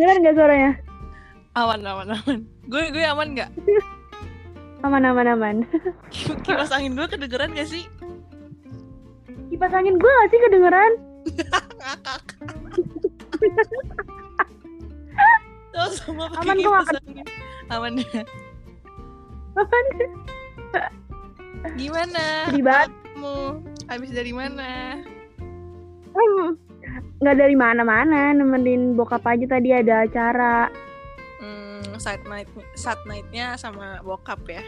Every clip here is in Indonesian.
kedengeran gak suaranya? Aman, aman, aman. Gue gue aman nggak? Aman, aman, aman. Kipas angin gue kedengeran gak sih? Kipas angin gue gak sih kedengeran? Tuh sama pakai Aman, kipas nggak angin. Aman ya. Aman. Gimana? Sedih banget. Kamu habis dari mana? Hmm, Nggak dari mana-mana, nemenin bokap aja tadi ada acara. Hmm, side night, side nightnya sama bokap ya.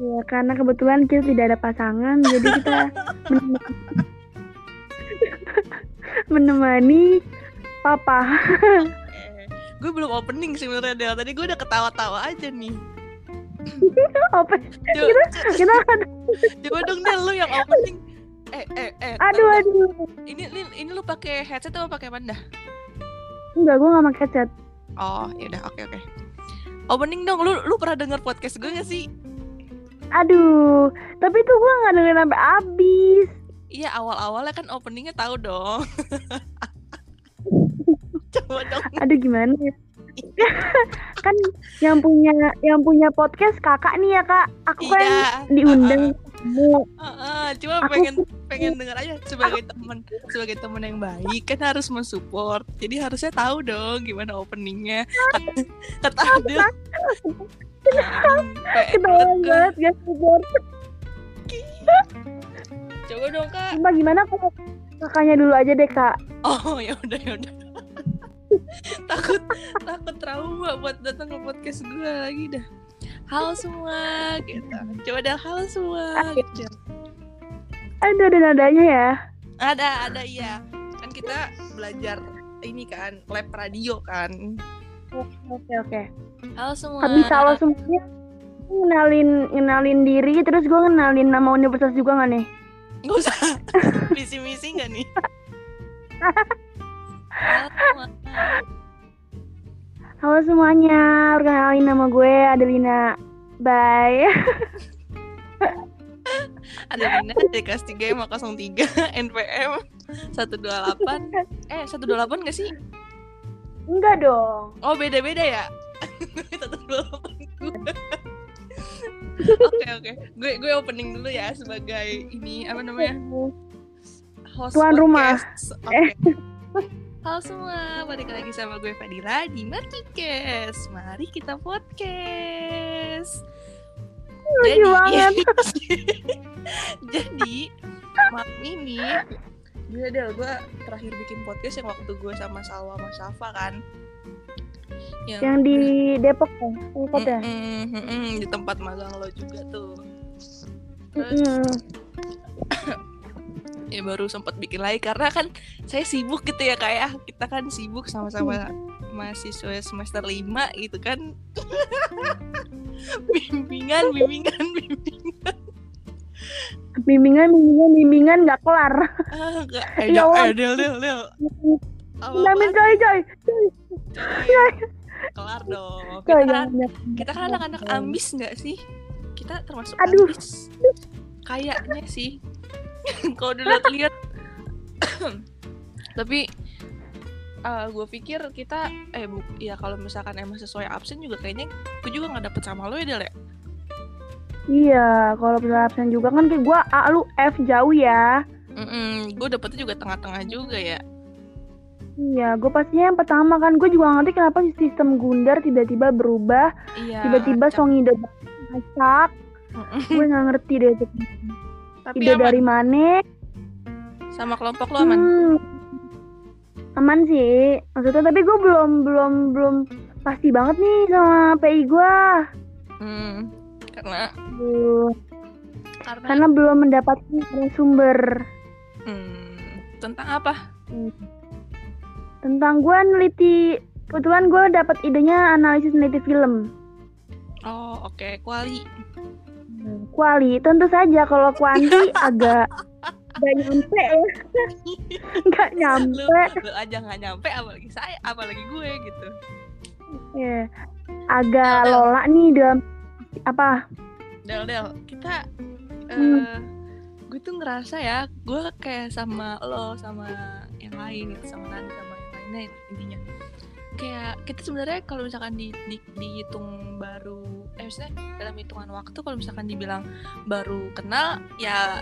Ya, karena kebetulan kita tidak ada pasangan, jadi kita menemani, menemani papa. Eh, gue belum opening sih sebenarnya Del. Tadi gue udah ketawa-tawa aja nih. Coba, Kita, kita, coba dong Del lu yang opening. Eh, eh, eh. aduh, bentar, aduh. Ini, ini, ini lu pakai headset atau pakai panda? Enggak, gue gak pakai chat. Oh, ya udah, oke oke. Opening dong, lu lu pernah denger podcast gue gak sih? Aduh, tapi tuh gue gak dengerin sampai habis. Iya, awal-awalnya kan openingnya tahu dong. Coba dong. Aduh, gimana ya? kan yang punya yang punya podcast kakak nih ya kak. Aku kan Iya. diundang kamu. Heeh, cuma Aku pengen pengen denger aja sebagai teman sebagai teman yang baik kan harus mensupport. Jadi harusnya tahu dong gimana openingnya. Kata, Ketawa banget, gak support. Coba dong kak. Mbak gimana kalau kakaknya dulu aja deh kak. Oh ya udah ya udah. takut takut trauma buat datang ke podcast gue lagi dah. Halo semua, gitu. Coba dah halo semua. Gitu. Aduh ada nadanya ya. Ada ada iya. Kan kita belajar ini kan lab radio kan. Oke oke. Halo semua. Habis halo semuanya ngenalin ngenalin diri terus gue ngenalin nama universitas juga gak nih? Nggak usah misi-misi nggak nih? Halo semua. Halo semuanya, perkenalin nama gue Adelina. Bye. Ada Dina dari kelas 3 MA 03 NPM 128 Eh 128 nggak sih? Enggak dong. Oh beda-beda ya? 128 gue Oke oke Gue gue opening dulu ya sebagai ini apa namanya? Host Tuan rumah. podcast. Oke. Halo semua, balik lagi sama gue Fadila di Markikes. Mari kita podcast. Lucu banget. jadi malam ini gue Del, gue terakhir bikin podcast yang waktu gue sama Salwa sama Syafa kan. Yang di Depok kan? Depok ya? Mm-mm, mm-mm, di tempat magang lo juga tuh. Terus Mm-mm. Ya baru sempat bikin lagi karena kan saya sibuk gitu ya kayak kita kan sibuk sama-sama mahasiswa semester 5 gitu kan. Bimbingan bimbingan bimbingan. Bimbingan, bimbingan, bimbingan nggak kelar. ah enggak eh, Ya Allah. eh del del del apa Jamin coy coy. kelar dong. Coy, kita kan kita kan anak-anak ambis nggak sih? Kita termasuk Aduh. ambis kayaknya sih kalau dilihat-lihat tapi gue pikir kita eh bu ya kalau misalkan emang sesuai absen juga kayaknya gue juga nggak dapet sama lo ya Del ya Iya, kalau misalnya absen juga kan kayak gue A lu F jauh ya. gue dapetnya juga tengah-tengah juga ya Iya, gue pastinya yang pertama kan gue juga ngerti kenapa sistem Gundar tiba-tiba berubah, iya tiba-tiba acak. Songide acak. Mm-mm. gue nggak ngerti deh itu. tapi Ide aman dari mana? sama kelompok lo aman Hmm, aman sih. Maksudnya tapi gue belum belum belum pasti banget nih sama PI gue. Hmm, karena Aduh, karena karena belum mendapatkan sumber hmm, tentang apa tentang gue neliti. Kebetulan gue dapat idenya analisis neliti film. oh oke kuali Kuali, tentu saja kalau kuanti agak nggak nyampe ya, nggak lu, nyampe. lu aja nggak nyampe apalagi saya apalagi gue gitu Ya, agak lola nih dalam apa? Del Del kita eh Hmm. gue tuh ngerasa ya gue kayak sama lo sama yang lain gitu sama Nani sama yang lainnya intinya kayak kita sebenarnya kalau misalkan di, di dihitung baru eh maksudnya dalam hitungan waktu kalau misalkan dibilang baru kenal ya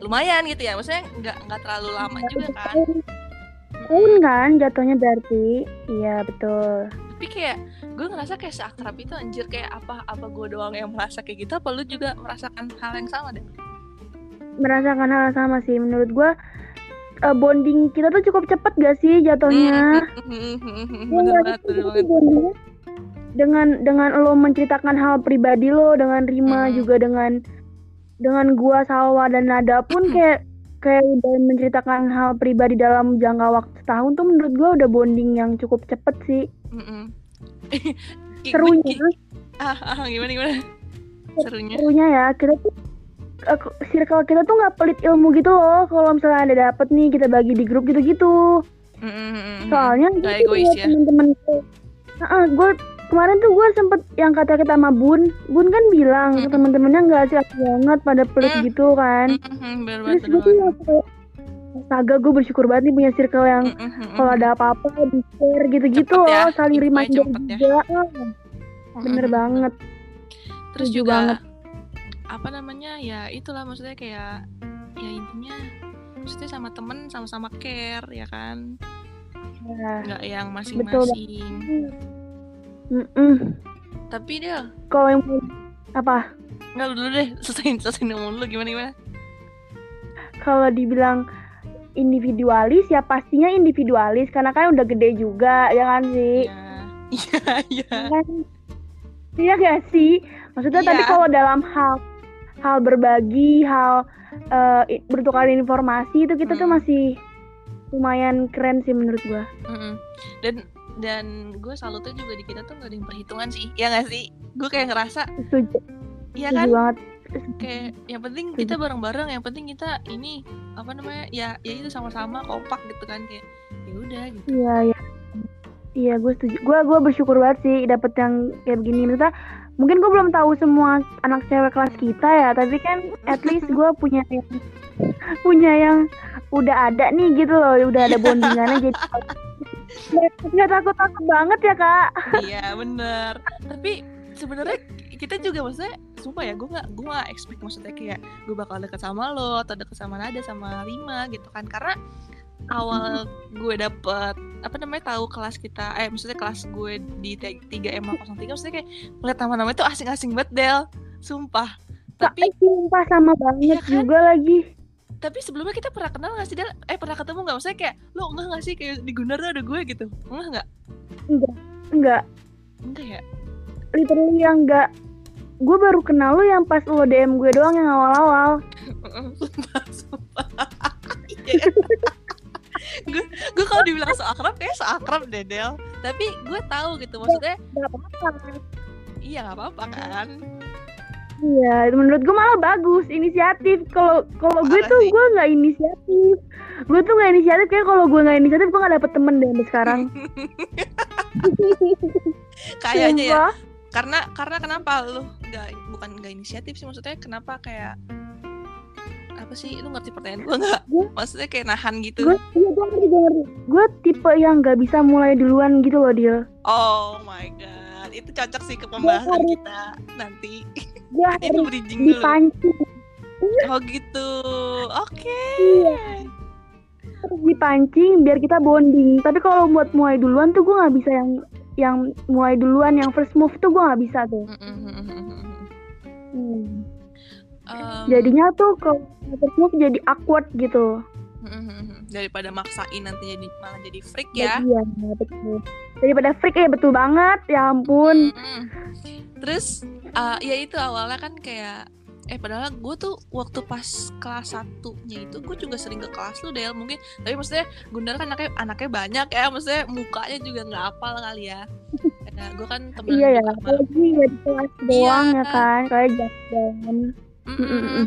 lumayan gitu ya. Maksudnya nggak nggak terlalu lama juga kan. tahun kan jatuhnya berarti. Iya betul. Tapi kayak gue ngerasa kayak seakrab itu anjir kayak apa apa gue doang yang merasa kayak gitu apa lu juga merasakan hal yang sama deh? Merasakan hal yang sama sih. Menurut gue uh, bonding kita tuh cukup cepet gak sih jatuhnya? Bener banget bener banget. bondingnya dengan dengan lo menceritakan hal pribadi lo dengan Rima Hmm. juga dengan dengan gua Salwa dan Nada pun kayak kayak udah menceritakan hal pribadi dalam jangka waktu setahun tuh menurut gua udah bonding yang cukup cepet sih. Serunya. Ah, ah, gimana gimana? Serunya serunya ya kita tuh circle kita tuh nggak pelit ilmu gitu loh kalau misalnya ada dapet nih kita bagi di grup gitu-gitu Mm-mm. soalnya gitu egois ya. temen-temen gue gue kemarin tuh gue sempet yang kata kita sama Bun Bun kan bilang Mm. temen-temennya nggak sih banget pada pelit Mm. gitu kan Mm-mm, bener banget terus gue bener tuh astaga gue bersyukur banget nih punya circle yang Mm-mm. kalau ada apa-apa di share gitu-gitu Cepet ya, loh saling infonya reminder ya. juga Ah, bener Mm-mm. banget terus juga banget. Apa namanya ya itulah maksudnya kayak ya intinya maksudnya sama temen sama-sama care ya kan? Ya. nggak yang masing-masing. Mm-mm. tapi dia kalau yang apa? Nggak lu dulu deh. Selesai selesai ngomong dulu gimana gimana? Kalau dibilang individualis ya pastinya individualis karena kan udah gede juga ya kan sih ya iya iya. Kan? Iya gak sih? Maksudnya Iya. tadi kalau dalam hal hal berbagi hal i- bertukar informasi itu kita tuh Hmm. masih lumayan keren sih menurut gua. Mm-mm. dan dan gue salutnya juga di kita tuh nggak ada yang perhitungan sih ya nggak sih? Gue kayak ngerasa setuju. Iya setuju kan? banget. Kayak yang penting kita bareng-bareng yang penting kita ini apa namanya ya ya itu sama-sama kompak gitu kan kayak ya udah gitu. Iya iya. Iya gue setuju. Gue gue bersyukur banget sih dapet yang kayak begini. Maksudnya mungkin gue belum tahu semua anak cewek kelas kita ya tapi kan at least gue punya yang punya yang udah ada nih gitu loh udah ada bondingannya jadi nggak- takut takut banget ya kak. Iya bener. Tapi sebenarnya kita juga maksudnya sumpah ya gue nggak gue nggak expect maksudnya kayak gue bakal deket sama lo atau deket sama Nada sama Rima gitu kan. Karena awal gue dapet apa namanya tahu kelas kita eh maksudnya kelas gue di 3 M 03 maksudnya kayak ngeliat nama-nama itu asing-asing banget Del. Sumpah. Tapi tapi sumpah sama banget Iya kan? juga lagi. Tapi sebelumnya kita pernah kenal gak sih Del? Eh pernah ketemu nggak? Maksudnya kayak lo enggak gak sih? Kayak di Gundar tuh ada gue gitu. Enggak nggak? Enggak enggak enggak ya? Literally yang enggak gue baru kenal lu yang pas lo DM gue doang yang awal-awal. Sumpah sumpah. Iya. Kalau dibilang so akrab kayak so akrab deh Del tapi gue tahu gitu maksudnya Gak apa-apa iya nggak apa-apa kan Iya, menurut gue malah bagus inisiatif. Kalau kalau gue tuh gue nggak inisiatif. Gue tuh nggak inisiatif kayak kalau gue nggak inisiatif gue nggak dapet temen deh sampai sekarang. kayaknya ya karena karena kenapa lu nggak bukan nggak inisiatif sih maksudnya kenapa kayak apa sih lu ngerti pertanyaan gue nggak maksudnya kayak nahan gitu Gue iya gue ngerti gue ngerti. Gue tipe yang nggak bisa mulai duluan gitu loh dia. oh my god itu cocok sih ke pembahasan kita nanti Gue itu harus bridging dulu dipancing, oh gitu oke Iya. harus dipancing biar kita bonding. Tapi kalau buat mulai duluan tuh gue nggak bisa yang yang mulai duluan yang first move tuh gue nggak bisa tuh. Hmm. Em, Jadinya tuh kalau move jadi awkward gitu. daripada maksain nanti jadi malah jadi freak ya Iya, betul. Daripada freak ya betul banget. Ya ampun. Mm-mm. terus uh, ya itu awalnya kan kayak eh padahal gue tuh waktu pas kelas satunya itu gue juga sering ke kelas lu Del mungkin tapi maksudnya Gundar kan anaknya anaknya banyak ya maksudnya mukanya juga nggak apal kali ya Karena gue kan temen Iya ya, sama apalagi ya di kelas doang ya kan, kayak Mm-mm.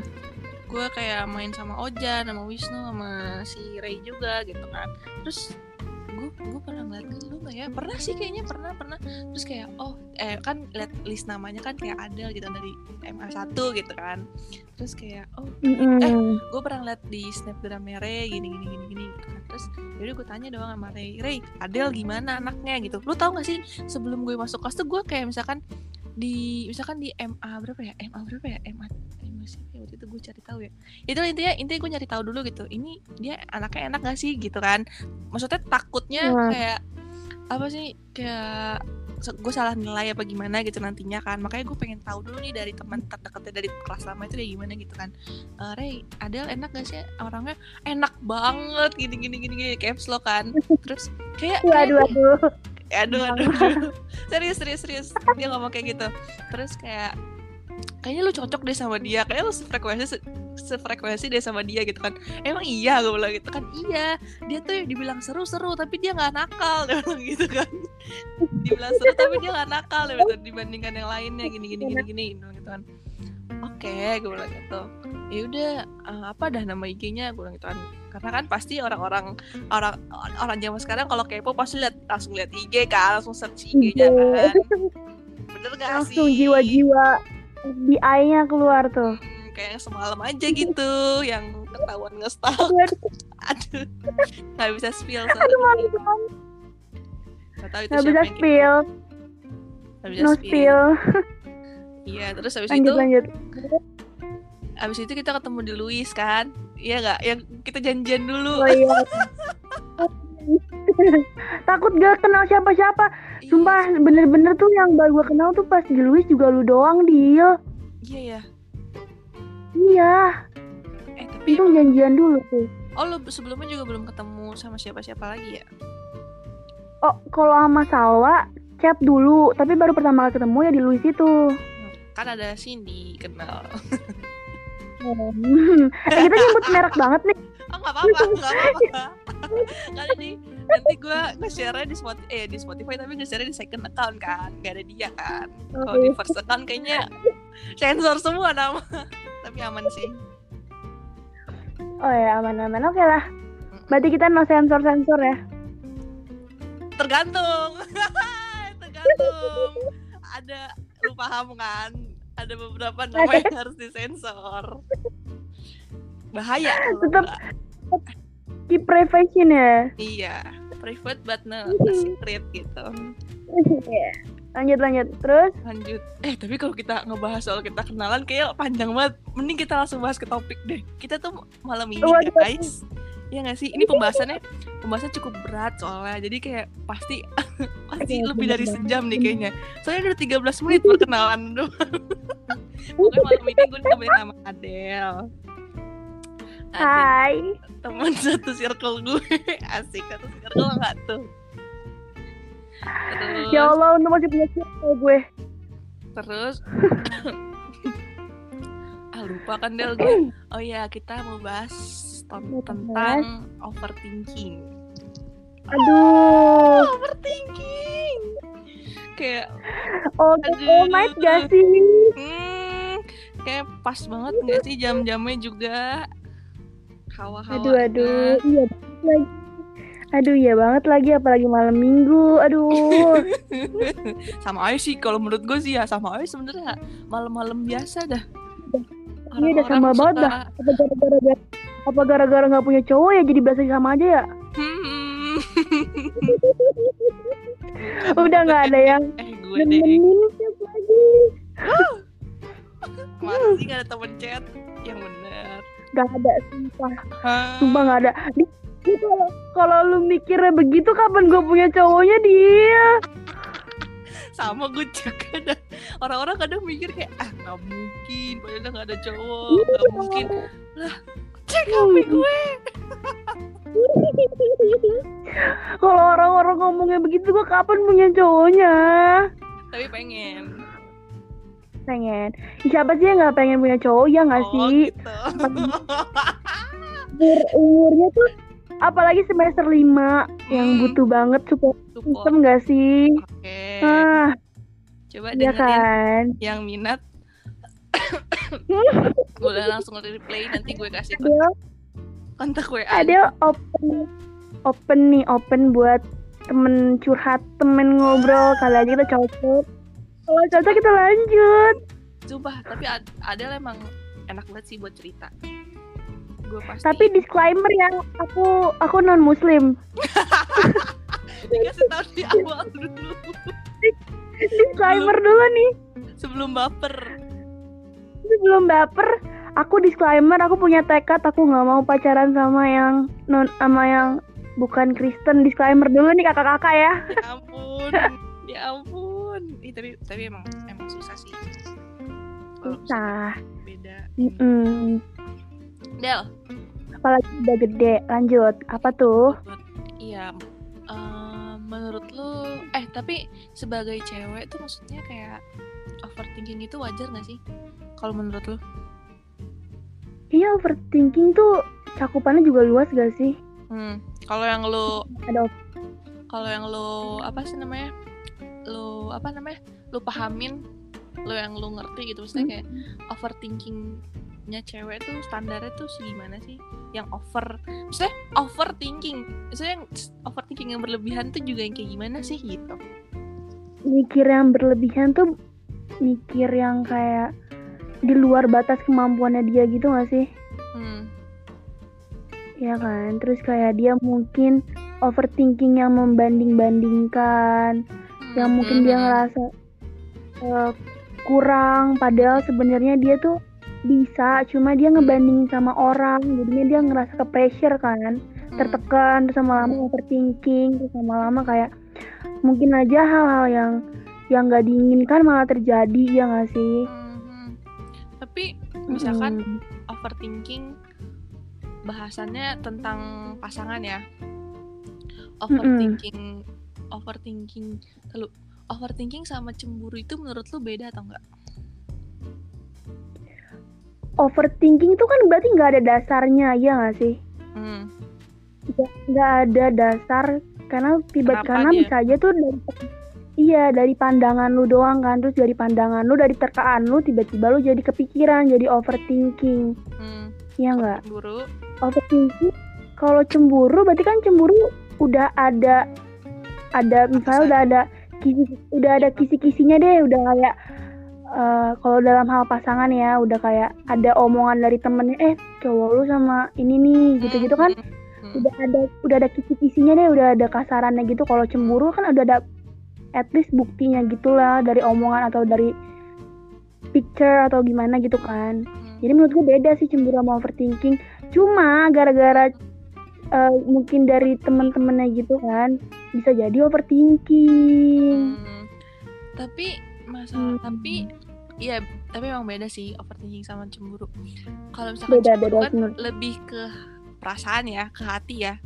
gue kayak main sama Ojan sama Wisnu sama si Ray juga gitu kan. Terus gue gue pernah ngeliat ke lu nggak ya pernah sih kayaknya pernah pernah. Terus kayak oh eh kan liat list namanya kan kayak ada gitu dari MA 1 gitu kan. Terus kayak oh eh gue pernah liat di snapgram Ray gini gini gini gini gitu kan. Terus jadi gue tanya doang sama Ray Ray Adel gimana anaknya? gitu. Lu tau gak sih sebelum gue masuk kelas tuh gue kayak misalkan di misalkan di MA berapa ya? MA berapa ya? MA MA sih ya? Waktu itu gue cari tahu ya. Itu intinya intinya gue nyari tahu dulu gitu ini dia anaknya enak gak sih? Gitu kan. Maksudnya takutnya Wah. kayak apa sih? Kayak gue salah nilai apa gimana gitu nantinya kan. Makanya gue pengen tahu dulu nih dari teman terdekatnya dari kelas lama itu kayak gimana gitu kan. Eh Ray Adel enak gak sih? Orangnya enak banget gini gini gini gini caps lo kan. Terus kayak kayak Waduh, aduh. Aduh aduh, aduh. serius serius serius. Dia ngomong kayak gitu. Terus kayak kayaknya lu cocok deh sama dia. Kayaknya lu sefrekuensi se- sefrekuensi deh sama dia gitu kan. Emang iya? Gue bilang gitu kan. Iya dia tuh yang dibilang seru-seru tapi dia nggak nakal. Dia bilang gitu kan. Dibilang seru tapi dia nggak nakal dia bilang, dibandingkan yang lainnya gini gini gini gini gitu kan oke gue bilang gitu. Ya udah eh, apa dah nama IG-nya gue bilang gitu kan. Karena kan pasti orang-orang orang orang zaman sekarang kalau kepo pasti lihat langsung lihat IG kan langsung search IG-nya kan. Bener gak Langsung sih? jiwa-jiwa FBI-nya keluar tuh. Hmm, kayak yang semalam aja gitu yang ketahuan nge-stalk. Aduh, nggak bisa spill aduh, sorry malu banget. nggak tahu itu Nggak siapa bisa yang spill, nggak bisa no spill. spill. iya terus habis Lanjut, itu lanjut. habis itu kita ketemu di Louis kan iya nggak yang kita janjian dulu Oh iya. Takut gak kenal siapa-siapa. Iya, Sumpah bener-bener tuh yang baru gue kenal tuh pas di Luis juga lu doang deal. iya ya Iya, eh tapi itu janjian dulu tuh. oh lo sebelumnya juga belum ketemu sama siapa-siapa lagi ya Oh, kalau sama Salwa chat dulu, tapi baru pertama kali ketemu ya di Luis itu. Hmm, kan ada Cindy kenal eh, kita nyebut merek banget nih. oh nggak apa-apa nggak apa-apa. Kali ini nanti gue nge-share di Spotify eh di Spotify tapi nge-share di second account kan. Gak ada dia kan. Kalau di first account kayaknya sensor semua nama. Tapi aman sih. Oh ya aman-aman, oke lah. Berarti kita no sensor-sensor ya. tergantung. Tergantung. Ada lu paham kan ada beberapa nama yang harus disensor bahaya nggak. Keep privacy ya. iya private but not a secret gitu. Lanjut lanjut. Terus lanjut eh tapi kalau kita ngebahas soal kita kenalan kayak panjang banget mending kita langsung bahas ke topik deh kita tuh malam ini Waduh. guys ya nggak sih? Ini pembahasannya pembahasannya cukup berat soalnya. Jadi kayak pasti pasti Iya, lebih dari sejam nih kayaknya. Soalnya udah 13 menit perkenalan doang. Pokoknya malam ini gue ditemenin sama Adel Adel Hai. teman satu circle gue. Asik satu circle nggak tuh? Terus? Ya Allah, untuk masih punya circle gue. terus? Ah lupa kan Del gue. Oh ya kita mau bahas Mau tentang overthinking Aduh. overthinking kayak Oh, all night gak sih? hmm, kayak pas banget nggak sih jam-jamnya juga hawa-hawa Aduh, aduh. Iya lagi. Aduh, iya banget lagi. Apalagi malam minggu. Aduh. sama aja sih kalau menurut gue sih ya sama aja sebenarnya malam-malam biasa dah Iya, udah sama banget dah. Gara-gara apa gara-gara nggak punya cowok ya jadi berasa sama aja ya? hmm, Udah nggak ada yang eh gue deh nemenin siapa lagi? Masa sih gak ada temen chat yang bener Gak ada sumpah. Sumpah nggak ada. Di, di kalau kalau lu mikirnya begitu kapan gue punya cowoknya dia? sama gue juga dah orang-orang kadang mikir kayak ah nggak mungkin padahal nggak ada cowok Iya. nggak mungkin cek HP gue Kalau orang-orang ngomongnya begitu gue kapan punya cowoknya? tapi pengen Pengen. Siapa sih yang nggak pengen punya cowok ya nggak oh sih? gitu Umur umurnya tuh apalagi semester 5 yang Hmm. butuh banget support support system nggak sih? oke Ah, coba iya dengerin kan. yang minat boleh langsung replay nanti gue kasih Ada kontak WA ada open open nih open buat temen curhat temen ngobrol kali aja kita cocok kalau cocok kita lanjut Sumpah, tapi ad Adele emang enak banget sih buat cerita. Gue pasti. tapi disclaimer ya aku aku non muslim dikasih tahu di awal dulu disclaimer dulu nih sebelum baper. Sebelum baper aku disclaimer aku punya tekad aku nggak mau pacaran sama yang non sama yang bukan Kristen disclaimer dulu nih kakak-kakak ya Ya ampun, ya ampun. Ih, tapi tapi emang emang susah sih. Susah beda. Mm-mm. Del, apalagi udah gede lanjut apa tuh Iya. eh, menurut lu, eh tapi sebagai cewek tuh maksudnya kayak overthinking itu wajar gak sih? Kalau menurut lu? iya overthinking tuh cakupannya juga luas gak sih Hmm. Kalau yang lu, ada kalau yang lu apa sih namanya? Lu apa namanya? Lu pahamin, lu yang lu ngerti gitu, maksudnya kayak overthinkingnya cewek tuh standarnya tuh segimana sih? Yang over, maksudnya overthinking, maksudnya yang overthinking yang berlebihan tuh juga yang kayak gimana sih gitu? mikir yang berlebihan tuh mikir yang kayak di luar batas kemampuannya dia gitu gak sih Hmm. ya kan terus kayak dia mungkin overthinking yang membanding-bandingkan yang mungkin dia Hmm. ngerasa eh, kurang padahal sebenarnya dia tuh bisa cuma dia ngebandingin sama orang jadinya dia ngerasa ke pressure kan Hmm. tertekan terus lama-lama overthinking terus lama-lama kayak mungkin aja hal-hal yang yang nggak diinginkan malah terjadi ya nggak sih misalkan Mm. overthinking bahasannya tentang pasangan ya. Overthinking overthinking lu overthinking sama cemburu itu menurut lu beda atau enggak? overthinking itu kan berarti nggak ada dasarnya ya nggak sih Hmm. Nggak ada dasar karena tiba Kenapa karena dia? bisa aja tuh dari iya dari pandangan lu doang kan. Terus dari pandangan lu dari terkaan lu tiba-tiba lu jadi kepikiran jadi overthinking. Hmm. ya nggak? Cemburu. overthinking? Kalau cemburu berarti kan cemburu udah ada ada misalnya udah ada kisi udah ada kisi-kisinya deh. Udah kayak eh, kalau dalam hal pasangan ya udah kayak ada omongan dari temennya eh cowok lu sama ini nih gitu-gitu kan. Hmm. udah ada udah ada kisi-kisinya deh udah ada kasarannya gitu. Kalau cemburu kan udah ada at least buktinya gitulah dari omongan atau dari picture atau gimana gitu kan Hmm. jadi menurut gue beda sih cemburu sama overthinking cuma gara-gara eh, mungkin dari teman-temannya gitu kan bisa jadi overthinking Hmm. Tapi masalah Hmm. tapi iya tapi emang beda sih overthinking sama cemburu. Kalau misalkan Beda, cemburu beda, kan menurut. lebih ke perasaan ya, ke hati ya.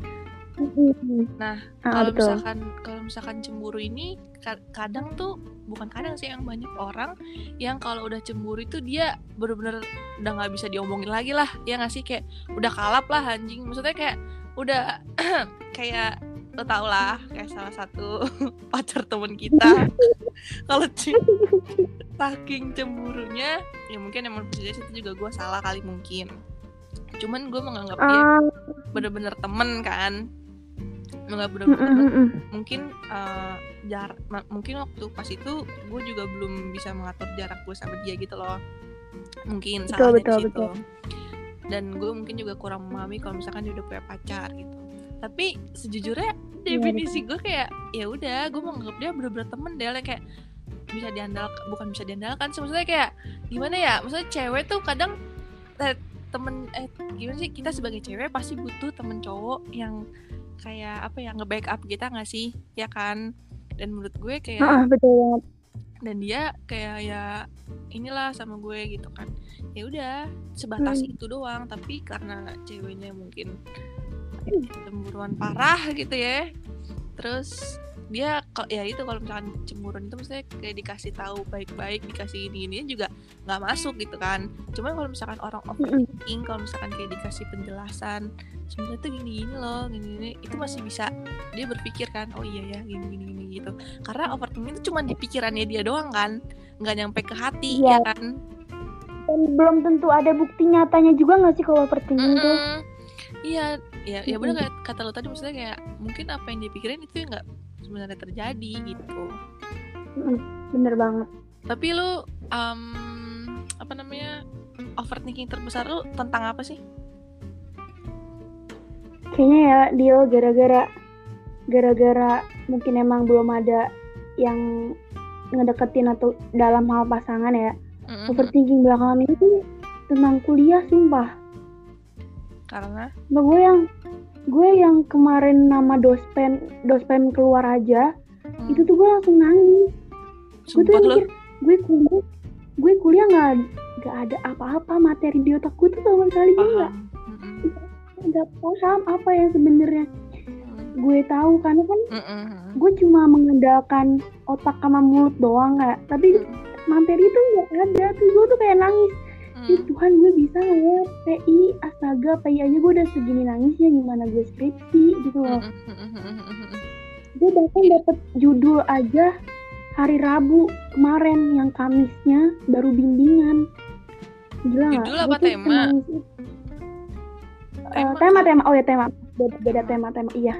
Mm-mm. Nah, Ah, kalau betul. misalkan kalau misalkan cemburu ini ka- kadang tuh bukan kadang sih yang banyak orang yang kalau udah cemburu itu dia bener-bener udah nggak bisa diomongin lagi lah ya nggak sih? Kayak udah kalap lah anjing. Maksudnya kayak udah kayak lo tau lah kayak salah satu pacar temen kita. Kalau c- saking cemburunya ya mungkin emang bisa jadi itu juga gue salah kali mungkin. Cuman gue menganggap dia Ah, bener-bener temen kan nggak bener-bener mm, mm, mm, mm. mungkin eh, jar mungkin waktu pas itu gue juga belum bisa mengatur jarak gue sama dia gitu loh. Mungkin Betul, salahnya betul, di situ. betul. dan gue mungkin juga kurang memahami kalau misalkan dia udah punya pacar gitu. Tapi sejujurnya definisi gue kayak ya udah gue menganggap dia bener-bener temen deh. Kayak bisa diandalkan bukan bisa diandalkan sih maksudnya kayak gimana ya? Maksudnya cewek tuh kadang eh, temen eh gimana sih? Kita sebagai cewek pasti butuh temen cowok yang kayak apa ya nge-backup kita nggak sih? Ya kan? Dan menurut gue kayak Ah, betul banget. dan dia kayak ya inilah sama gue gitu kan. Ya udah sebatas Hmm. itu doang. Tapi karena ceweknya mungkin cemburuan parah gitu ya. Terus dia kok ya itu kalau misalkan cemburuan itu maksudnya kayak dikasih tahu baik-baik dikasih ini ini juga nggak masuk gitu kan. Cuman kalau misalkan orang overthinking kalau misalkan kayak dikasih penjelasan sebenarnya tuh gini gini loh gini gini itu masih bisa dia berpikir kan oh iya ya gini gini gini gitu. Karena overthinking itu cuma di pikirannya dia doang kan nggak nyampe ke hati Iya. ya kan? Dan belum tentu ada bukti nyatanya juga nggak sih kalau overthinking tuh Mm-mm. Iya, ya ya bener kayak kata lo tadi maksudnya kayak mungkin apa yang dipikirin itu nggak sebenarnya terjadi gitu. Mm, bener banget. Tapi lu um, apa namanya overthinking terbesar lu tentang apa sih? Kayaknya ya deal gara-gara gara-gara mungkin emang belum ada yang ngedeketin atau dalam hal pasangan ya. Mm-mm. overthinking belakangan ini tuh tentang kuliah sumpah. Karena? Mbak gue yang gue yang kemarin nama dospen dospen keluar aja mm, itu tuh gue langsung nangis. Gue tuh mikir gue kuliah gue kuliah nggak nggak ada apa-apa materi di otak gue tuh sama sekali gue nggak. Nggak paham apa yang sebenarnya. Mm. gue tahu karena kan Mm-mm. gue cuma mengandalkan otak sama mulut doang nggak. Tapi Mm. materi itu nggak ada tuh gue tuh kayak nangis Mm. Tuhan gue bisa nggak ya PI astaga PI aja gue udah segini nangisnya gimana gue skripsi gitu loh. Gue bahkan dapet judul aja hari Rabu kemarin yang Kamisnya baru bimbingan. Gila nggak? Judul apa tema? Eh, Tema tema sih. tema oh ya tema. Beda, beda tema tema iya.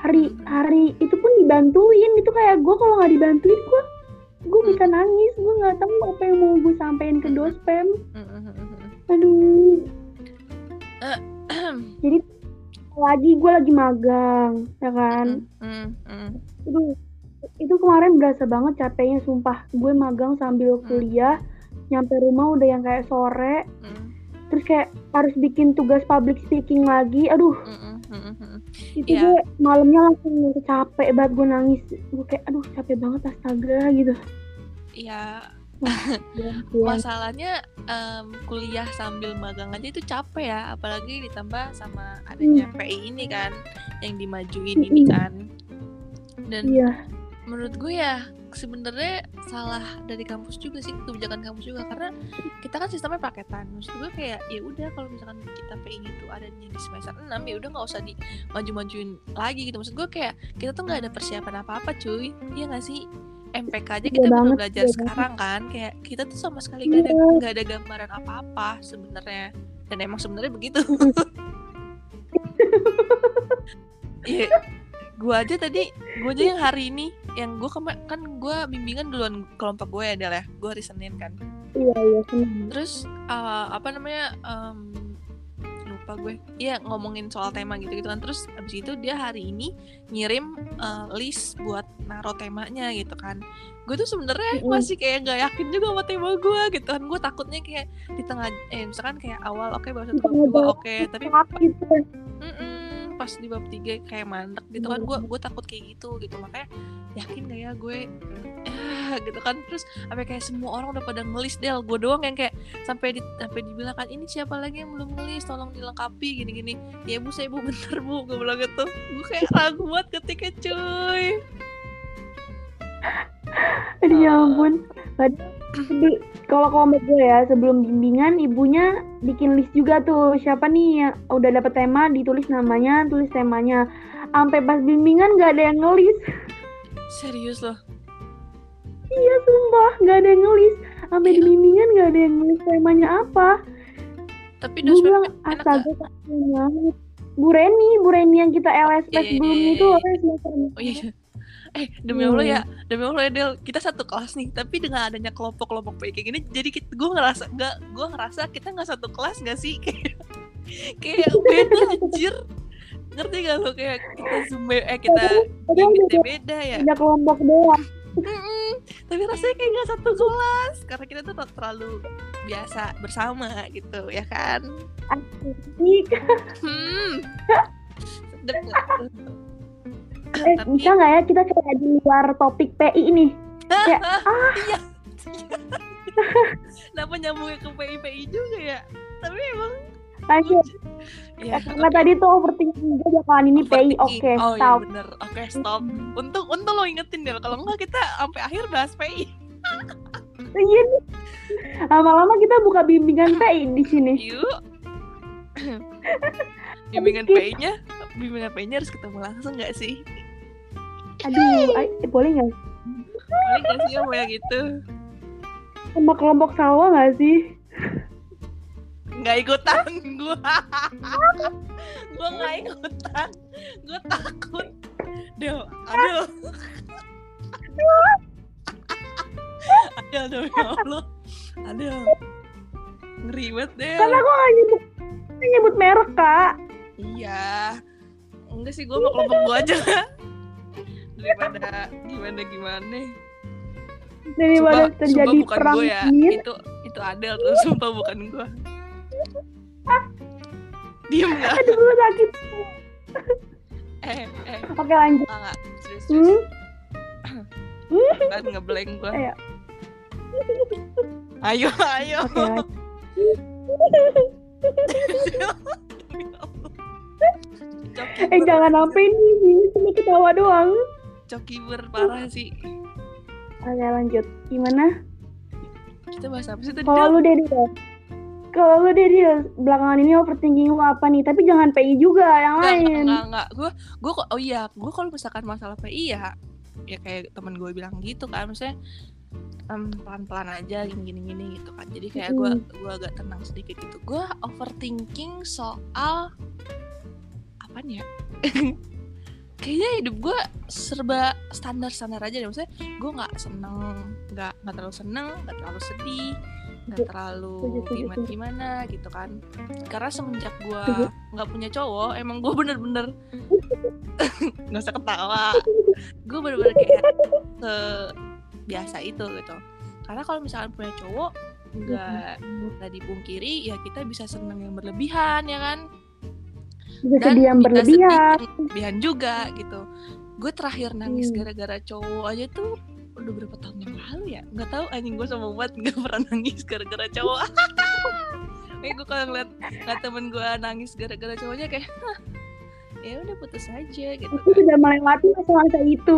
Hari Hmm. hari itu pun dibantuin. Itu kayak gue kalau nggak dibantuin gue gue bisa Hmm. nangis gue nggak tahu apa yang mau gue sampein ke dospem Mm-mm. aduh jadi lagi gue lagi magang ya kan. Aduh, itu kemarin berasa banget capeknya sumpah gue magang sambil Hmm. kuliah nyampe rumah udah yang kayak sore terus kayak harus bikin tugas public speaking lagi aduh. Itu Iya. gue malamnya langsung capek banget gue nangis. Gue kayak aduh capek banget astaga gitu. Ya Ya, masalahnya em, kuliah sambil magang aja itu capek ya apalagi ditambah sama adanya PI ini kan yang dimajuin ini kan. Dan iya. menurut gue ya sebenarnya salah dari kampus juga sih kebijakan kampus juga. Karena kita kan sistemnya paketan. Maksud gue kayak ya udah kalau misalkan kita PI itu adanya di semester 6 ya udah nggak usah dimaju-majuin lagi gitu. Maksud gue kayak kita tuh nggak ada persiapan apa-apa cuy. Iya nggak sih? MPK aja Iya kita baru belajar iya sekarang kan. Kayak kita tuh sama sekali nggak ada Iya. nggak ada gambaran apa-apa sebenarnya. Dan emang sebenarnya begitu. Iya, gue aja tadi, gue aja yang hari ini, yang gue kan gue bimbingan duluan kelompok gue ya, Del ya, gue hari Senin kan. iya iya senang Terus uh, apa namanya, em, lupa gue, iya ngomongin soal tema gitu gitu kan. Terus abis itu dia hari ini ngirim uh, list buat naro temanya gitu kan. Gue tuh sebenarnya Mm-mm. masih kayak nggak yakin juga sama tema gue gitu kan. Gue takutnya kayak di tengah, eh misalkan kayak awal oke bab tengah dua bab oke, tapi sakit tuh. Pas di bab tiga kayak mandek gitu kan gue gue takut kayak gitu gitu. Makanya yakin gak ya gue ah, gitu kan. Terus sampai kayak semua orang udah pada ngelis del gue doang yang kayak sampai di sampai dibilang kan ini siapa lagi yang belum ngelis? Tolong dilengkapi gini gini ya bu saya bu bentar bu gue bilang gitu. Gue kayak ragu banget ketika cuy Aduh ya ampun. Padahal- Jadi kalau kelompok gue ya sebelum bimbingan ibunya bikin list juga tuh siapa nih yang udah dapet tema ditulis namanya tulis temanya. Sampai pas bimbingan nggak ada yang ngelis. serius loh Iya sumpah nggak ada yang ngelis. Sampai di Iya. bimbingan nggak ada yang ngelis temanya apa. tapi Gue bilang gak? astaga. Bu Reni, Bu Reni yang kita LSP Iya, iya, sebelumnya iya, itu orang semester oh iya. Eh demi allah ya demi allah ya del kita satu kelas nih tapi dengan adanya kelompok-kelompok kayak gini jadi gue ngerasa nggak gue ngerasa kita nggak satu kelas nggak sih kayak kayak beda anjir ngerti gak lo kayak kita zoom eh kita beda, beda ya beda kelompok doang. Mm-mm. tapi rasanya kayak nggak satu kelas karena kita tuh terlalu biasa bersama gitu ya kan Asik. hmm sedep? Eh, Tapi- bisa nggak ya kita kayak di luar topik PI ini? Kayak, iya kenapa nyambungnya ke PI-PI juga ya tapi emang Lanjut. ya Karena tadi tuh overthinking gue bakalan ini PI. Oke, oh iya stop. bener oke stop untung untung lo ingetin deh kalau enggak kita sampai akhir bahas PI Iya nih. Lama-lama kita buka bimbingan PI di sini. yuk bimbingan. PI-nya bimbingan PI-nya harus ketemu langsung nggak sih? Aduh, ay- eh, boleh nggak? boleh nggak sih ya mau yang gitu? Sama kelompok sawah nggak sih? nggak ikutan gue gue nggak ikutan. Gue takut. Del aduh. Aduh demi Allah. Aduh. Ngeri banget Del. Karena aku nggak nyebut nyebut merek kak. iya enggak sih gue mau kelompok gue aja daripada gimana gimana Daripada Sumpah- terjadi sumpah bukan perang gue ya dingin. itu itu Adel tuh sumpah bukan gue diem gak Aduh gue sakit. eh eh Oke lanjut. enggak serius serius Hmm? kan ngeblank gue Ayo. ayo ayo Allah. Coki Eh jangan sampai nih, ini cuma ketawa doang. coki berparah sih Oke lanjut. Gimana? kita bahas apa sih tadi Kalau lu Dedi kalau lu Dedi belakangan ini overthinking lu apa nih? Tapi jangan PI juga yang Enggak, lain. enggak, enggak. Gue, gue kok, oh iya, gue kalau misalkan masalah PI ya, ya kayak temen gue bilang gitu kan, maksudnya em, pelan-pelan aja, gini-gini gitu kan. Jadi kayak gue, gue agak tenang sedikit gitu. Gue overthinking soal apa nih ya? Kayaknya hidup gue serba standar-standar aja deh. Maksudnya gue nggak seneng, nggak nggak terlalu seneng, nggak terlalu sedih, nggak Setuju, terlalu gimana gimana gitu kan. Karena semenjak gue nggak punya cowok, emang gue bener-bener nggak usah ketawa. Gue bener-bener kayak se biasa itu gitu. Karena kalau misalkan punya cowok nggak nggak dipungkiri ya kita bisa seneng yang berlebihan ya kan Bisa dan sedih berlebihan. berlebihan juga gitu gue terakhir nangis Hmm. gara-gara cowok aja tuh udah berapa tahun yang lalu ya nggak tahu anjing gue sama banget nggak pernah nangis gara-gara cowok Kayak gue kalau ngeliat, ngeliat temen gue nangis gara-gara cowoknya kayak "Hah, ya udah putus aja gitu Aku kan. sudah melewati masa-masa itu.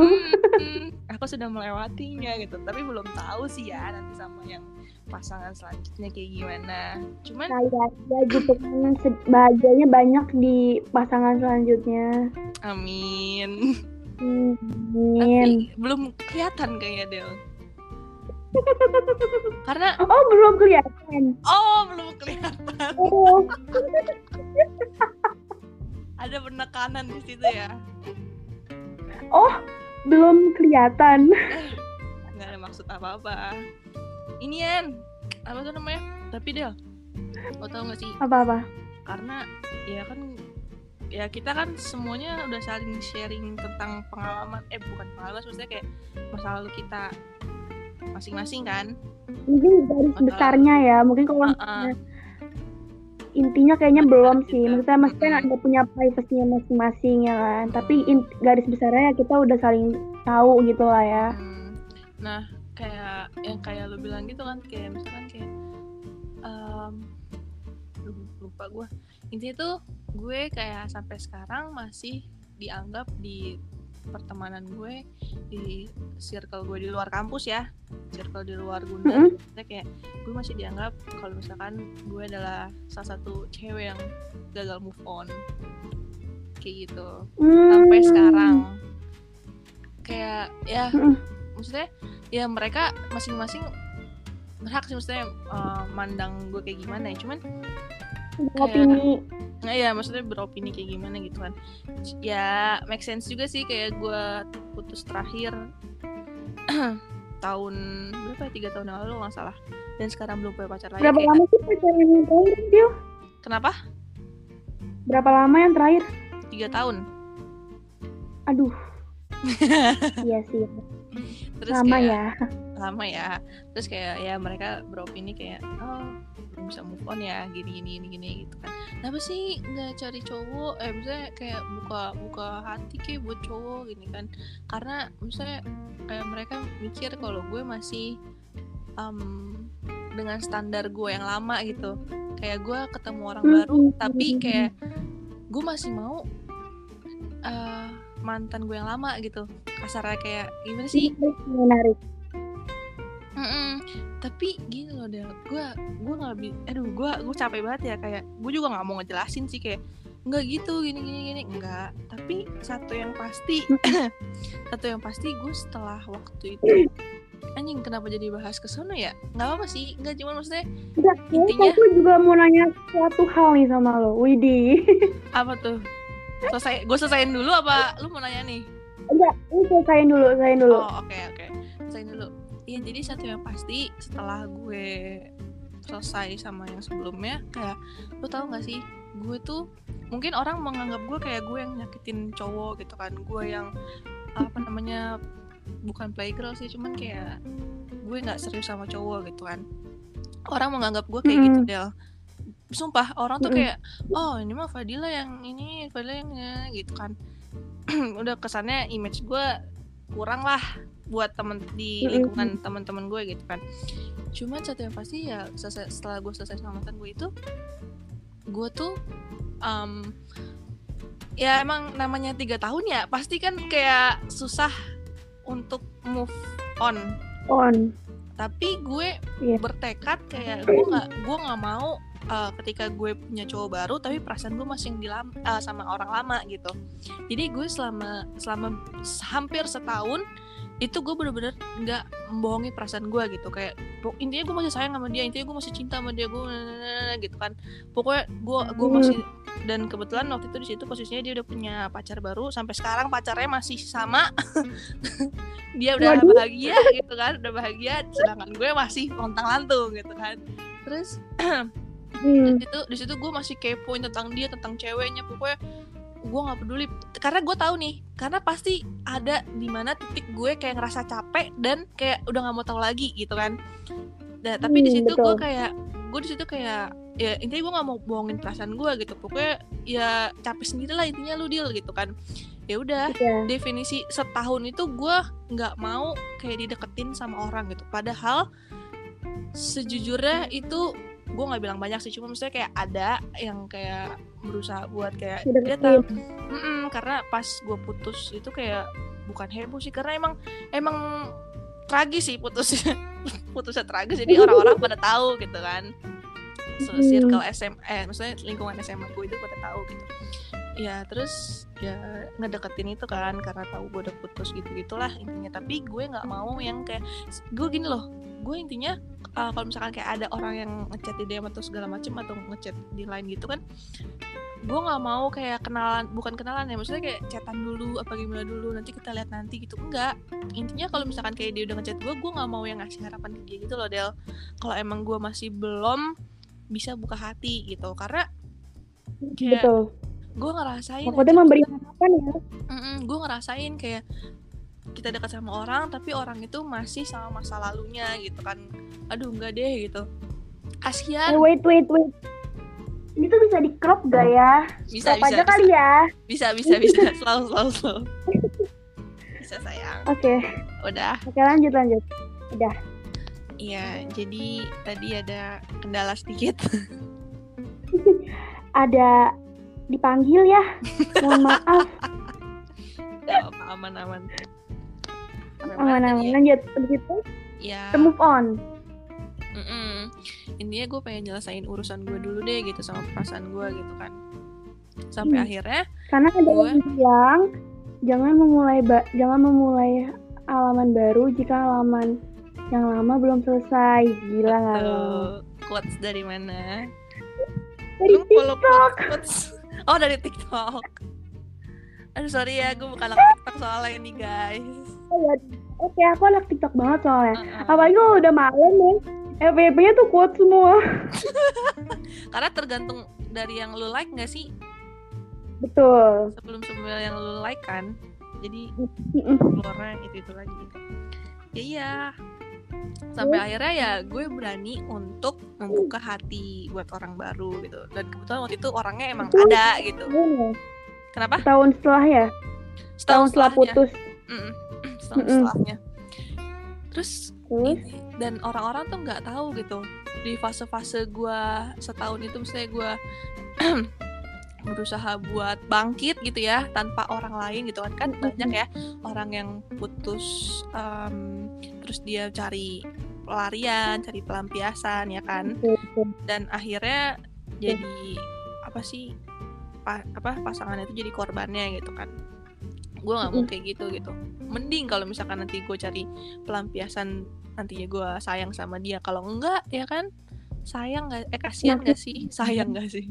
Hmm, aku sudah melewatinya gitu tapi belum tahu sih ya nanti sama yang pasangan selanjutnya kayak gimana? Cuman Kayak ya gitu kan bahagianya banyak di pasangan selanjutnya. amin. Hmm, tapi belum kelihatan kayaknya Del. Karena Oh belum kelihatan. oh belum kelihatan. Oh, ada penekanan di situ ya? Oh belum kelihatan. nggak ada maksud apa-apa ini Yan apa tuh namanya tapi Del lo tau gak sih Apa-apa? karena ya kan ya kita kan semuanya udah saling sharing tentang pengalaman eh bukan pengalaman maksudnya kayak masa lalu kita masing-masing kan Mungkin garis Masa- besarnya ya. Mungkin kalau Heeh. misalnya intinya kayaknya belum sih. Maksudnya maksudnya Mm-mm. ada punya privasinya masing-masing ya kan. Tapi in- garis besarnya ya kita udah saling tahu gitu lah ya. Hmm. Nah, kayak yang kayak lu bilang gitu kan, kayak misalkan kayak aduh, lupa gue. Intinya tuh gue kayak sampai sekarang masih dianggap di pertemanan gue di circle gue di luar kampus ya circle di luar Gundar Mm-mm. Maksudnya kayak gue masih dianggap kalau misalkan gue adalah salah satu cewek yang gagal move on kayak gitu sampai Hmm. sekarang kayak ya Mm-mm. Maksudnya ya mereka masing-masing berhak sih maksudnya eh, mandang gue kayak gimana ya cuman Opini. nggak ya maksudnya beropini kayak gimana gitu kan ya make sense juga sih kayak gue putus terakhir tahun berapa ya tiga tahun yang lalu nggak salah dan sekarang belum punya pacar lagi Berapa kayak- lama sih pacaran yang terakhir, Dio? kenapa Berapa lama yang terakhir? tiga tahun Aduh. iya sih. Terus Lama kayak, ya. lama ya. Terus kayak ya mereka beropini kayak oh belum bisa move on ya gini gini gini gini gitu kan. Kenapa sih nggak cari cowok? Eh misalnya kayak buka buka hati kayak buat cowok gini kan. Karena misalnya kayak mereka mikir kalau gue masih em, dengan standar gue yang lama gitu. Kayak gue ketemu orang baru Mm-mm. tapi kayak gue masih mau eh, mantan gue yang lama gitu kasarnya kayak gimana sih Menarik. Mm-mm. Tapi gini loh Del, gue gue nggak bi, aduh gue gue capek banget ya kayak gue juga nggak mau ngejelasin sih kayak nggak gitu gini gini gini enggak. Tapi satu yang pasti satu yang pasti gue setelah waktu itu anjing kenapa jadi bahas ke sono ya nggak apa sih nggak cuma maksudnya Enggak, Intinya- aku juga mau nanya suatu hal nih sama lo, Widi. apa tuh selesai gue selesaiin dulu apa lu mau nanya nih? Enggak, ini selesaiin dulu, selesaiin dulu. oh oke oke. Selesaiin dulu. Iya jadi satu yang pasti setelah gue selesai sama yang sebelumnya kayak lu tau gak sih? Gue tuh mungkin orang menganggap gue kayak gue yang nyakitin cowok gitu kan. Gue yang apa namanya bukan playgirl sih cuman kayak gue nggak serius sama cowok gitu kan. Orang menganggap gue kayak gitu Mm-mm. Del sumpah orang tuh kayak oh ini mah Fadila yang ini Fadila yang ya," gitu kan. Udah kesannya image gue kurang lah buat temen di lingkungan teman-teman gue gitu kan. Cuman satu yang pasti ya selesai- setelah gue selesai sama mantan gue itu gue tuh um, ya emang namanya tiga tahun ya pasti kan kayak susah untuk move on. On. Tapi gue Iya. bertekad kayak gue nggak gue nggak mau uh, ketika gue punya cowok baru tapi perasaan gue masih di lam- uh, sama orang lama gitu jadi gue selama selama hampir setahun itu gue bener-bener nggak membohongi perasaan gue gitu kayak intinya gue masih sayang sama dia intinya gue masih cinta sama dia gue gitu kan pokoknya gue gue Hmm. masih dan kebetulan waktu itu di situ posisinya dia udah punya pacar baru sampai sekarang pacarnya masih sama dia udah Waduh. bahagia gitu kan udah bahagia sedangkan gue masih lontang lantung gitu kan terus Hmm. di situ di situ gue masih kepoin tentang dia tentang ceweknya pokoknya gue nggak peduli. Karena gue tahu nih karena pasti ada di mana titik gue kayak ngerasa capek dan kayak udah nggak mau tahu lagi gitu kan. Nah, tapi di Hmm, situ gue kayak gue di situ kayak ya intinya gue nggak mau bohongin perasaan gue gitu. Pokoknya ya capek sendiri lah intinya lu deal gitu kan. Ya udah Iya. definisi setahun itu gue nggak mau kayak dideketin sama orang gitu. Padahal sejujurnya itu gue nggak bilang banyak sih cuma maksudnya kayak ada yang kayak berusaha buat kayak dia tahu. Karena pas gue putus itu kayak bukan heboh sih karena emang emang tragis sih putusnya putusnya tragis jadi orang-orang pada tahu gitu kan. So, circle SM eh maksudnya lingkungan SMA gue itu pada tahu gitu. Ya terus ya ngedeketin itu kan karena tahu gue udah putus gitu gitulah intinya. Tapi gue nggak mau yang kayak gue gini loh gue intinya uh, kalau misalkan kayak ada orang yang ngechat di DM atau segala macem atau ngechat di line gitu kan gue nggak mau kayak kenalan bukan kenalan ya maksudnya kayak chatan dulu apa gimana dulu nanti kita lihat nanti gitu enggak intinya kalau misalkan kayak dia udah ngechat gue gue nggak mau yang ngasih harapan ke dia gitu loh Del kalau emang gue masih belum bisa buka hati gitu karena kayak Betul. gue ngerasain Maksudnya memberi harapan ya. gue ngerasain kayak kita dekat sama orang tapi orang itu masih sama masa lalunya gitu kan aduh enggak deh gitu Eh, kasihan wait, wait, wait. Ini tuh bisa di crop gak ya? bisa crop bisa aja kali ya. bisa bisa bisa selalu selalu selalu bisa sayang Oke, udah oke lanjut lanjut. iya jadi tadi ada kendala sedikit Ada dipanggil ya. Mohon maaf. Aman aman Sampai mana Aman tadi aman ya? ya kita move on. Mm-mm. intinya gue pengen nyelesain urusan gue dulu deh gitu sama perasaan gue gitu kan sampai Hmm. akhirnya Karena ada Gue- yang bilang jangan memulai ba- jangan memulai halaman baru jika halaman yang lama belum selesai. Gila nggak lo? quotes dari mana Dari Lu TikTok. quotes, quotes oh dari TikTok aduh sorry ya gue bukan anak TikTok soalnya ini guys ya. Oke, aku anak TikTok banget soalnya. Uh-uh. Apalagi kalau udah malam ya. FYP-nya tuh quote semua. karena tergantung dari yang lu like gak sih Betul. sebelum sebelum yang lu like kan jadi keluarnya itu itu lagi ya iya sampai akhirnya ya gue berani untuk membuka hati buat orang baru gitu dan kebetulan waktu itu orangnya emang ada gitu Gini, kenapa Tahun setelah ya, tahun setelah setelahnya. putus. Mm-mm. setelahnya. Terus ini dan orang-orang tuh nggak tahu gitu di fase-fase gue setahun itu misalnya gue berusaha buat bangkit gitu ya tanpa orang lain gitu kan. Kan banyak ya orang yang putus em, terus dia cari pelarian cari pelampiasan ya kan. Dan akhirnya jadi apa sih pa- apa pasangan itu jadi korbannya gitu kan gue nggak mau kayak gitu gitu. Mending kalau misalkan nanti gue cari pelampiasan nantinya gue sayang sama dia. Kalau enggak ya kan sayang nggak eh kasihan nggak sih? Sayang nggak sih?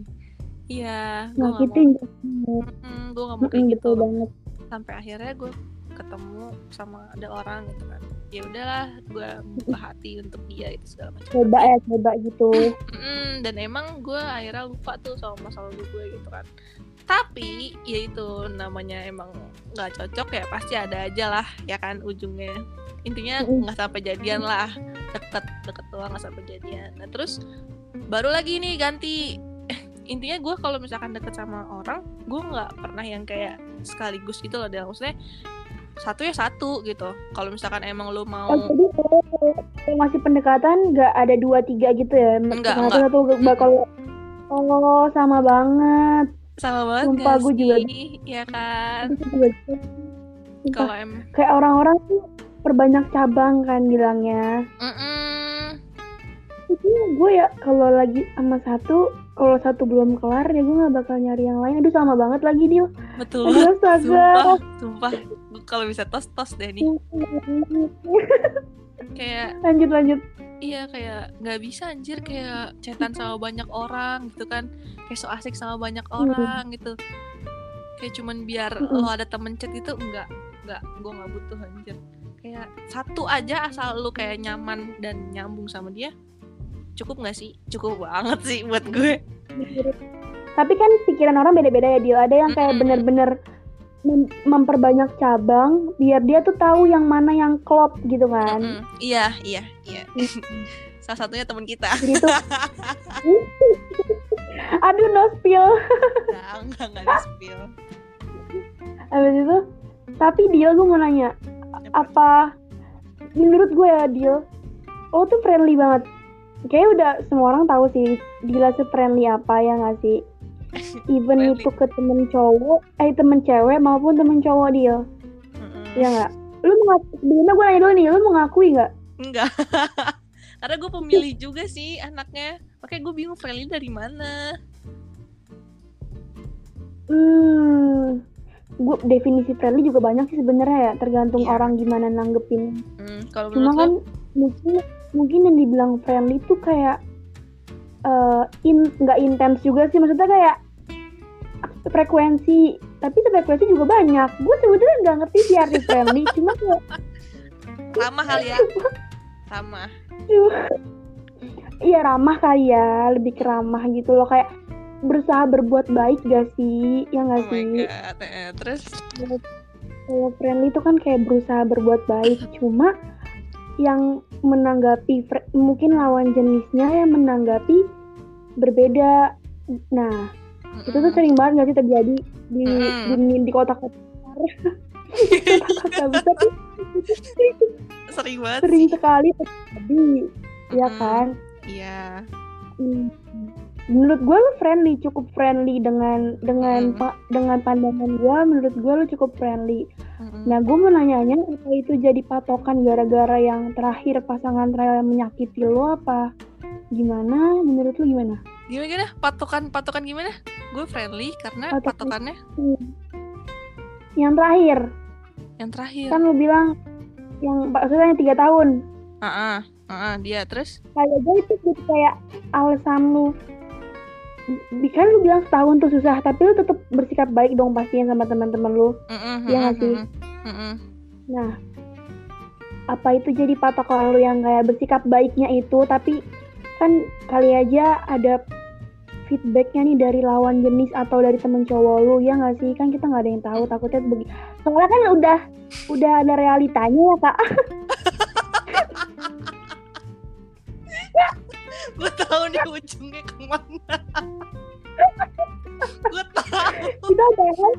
Iya gue Nah, nggak gitu mau. gue nggak mau kayak gitu betul banget. sampai akhirnya gue ketemu sama ada orang gitu kan. Ya udahlah gue buka hati untuk dia itu segala macam. Coba ya, coba gitu. Mm, dan emang gue akhirnya lupa tuh sama masa lalu gue gitu kan tapi ya itu namanya emang nggak cocok ya pasti ada aja lah ya kan ujungnya intinya nggak sampai jadian lah deket deket doang nggak sampai jadian nah terus baru lagi nih ganti eh, intinya gue kalau misalkan deket sama orang gue nggak pernah yang kayak sekaligus gitu loh dan maksudnya satu ya satu gitu kalau misalkan emang lo mau Oh, jadi kalau kalau masih pendekatan nggak ada dua tiga gitu ya? Enggak, satu enggak. satu bakal Oh, sama banget. Sama banget Sumpah, gak gue juga ya kan kalau em Kayak orang-orang tuh perbanyak cabang kan bilangnya. Mm-mm. Itu gue ya kalau lagi sama satu, kalau satu belum kelar ya gue nggak bakal nyari yang lain. Aduh sama banget lagi dia. betul Aduh astaga. sumpah sumpah kalau bisa tos tos deh nih kayak lanjut lanjut. Iya kayak nggak bisa anjir kayak chatan sama banyak orang gitu kan. Kayak so asik sama banyak orang gitu. Kayak cuman biar lo ada temen chat gitu enggak enggak gue nggak butuh anjir. Kayak satu aja asal lu kayak nyaman dan nyambung sama dia cukup nggak sih? Cukup banget sih buat gue. Tapi kan pikiran orang beda-beda ya Dil. Ada yang kayak bener-bener mem- memperbanyak cabang biar dia tuh tahu yang mana yang klop gitu kan. Mm-mm. iya iya iya salah satunya teman kita Jadi tuh Aduh no spill. Enggak, enggak, spill. Habis itu tapi Dil gue mau nanya apa menurut gue ya Dil lo tuh friendly banget Kayaknya udah semua orang tahu sih Dila se-friendly apa ya nggak sih even itu ke temen cowok eh temen cewek maupun temen cowok Dil Mm-mm. ya nggak lu mengaku sebelumnya gue nanya dulu nih lu mengakui nggak Enggak. Karena gue pemilih juga sih anaknya. Makanya gue bingung friendly dari mana. hmm gue definisi friendly juga banyak sih sebenarnya ya tergantung Iya. orang gimana nanggepin Hmm, kalau cuma kan mungkin mungkin yang dibilang friendly tuh kayak eh in nggak intens juga sih. Maksudnya kayak frekuensi tapi frekuensi juga banyak. Gue sebetulnya nggak ngerti sih arti friendly cuma kayak ramah kali ya. Ramah. iya ramah kali ya. Lebih ke ramah gitu loh. Kayak berusaha berbuat baik gak sih? Ya Oh nggak my sih? God. Eh, Terus? Kalau friendly itu kan kayak berusaha berbuat baik. Cuma yang menanggapi mungkin lawan jenisnya yang menanggapi berbeda nah itu tuh sering banget gak sih terjadi di Mm-mm. di, di kota-kota besar kota-kota besar tuh sering banget sering sih. sekali terjadi ya Mm-mm. kan Iya. Hmm. Menurut gue lu friendly cukup friendly dengan dengan Mm. pa- dengan pandangan gue menurut gue lu cukup friendly Mm-mm. Nah, gue mau nanya apa itu jadi patokan gara-gara yang terakhir pasangan terakhir yang menyakiti lo apa? Gimana? Menurut lu gimana? Gimana gimana? Patokan patokan gimana? Gue friendly karena Patokan. patokannya Hmm. Yang terakhir, yang terakhir. kan lu bilang yang maksudnya yang tiga tahun. Ah, ah, ah, dia terus. Kayak gue itu kayak alasan lu. Kan lu bilang setahun tuh susah, tapi lu tetap bersikap baik dong pastinya sama teman-teman lu. Mm-mm, Iya nggak sih? mm-mm, mm-mm. Nah, apa itu jadi patokan lu yang kayak bersikap baiknya itu, tapi kan kali aja ada feedbacknya nih dari lawan jenis atau dari temen cowok lu ya nggak sih kan kita nggak ada yang tahu takutnya begitu soalnya kan udah udah ada realitanya ya kak gue tahu nih ujungnya ke mana. Gue tahu. Kita bahas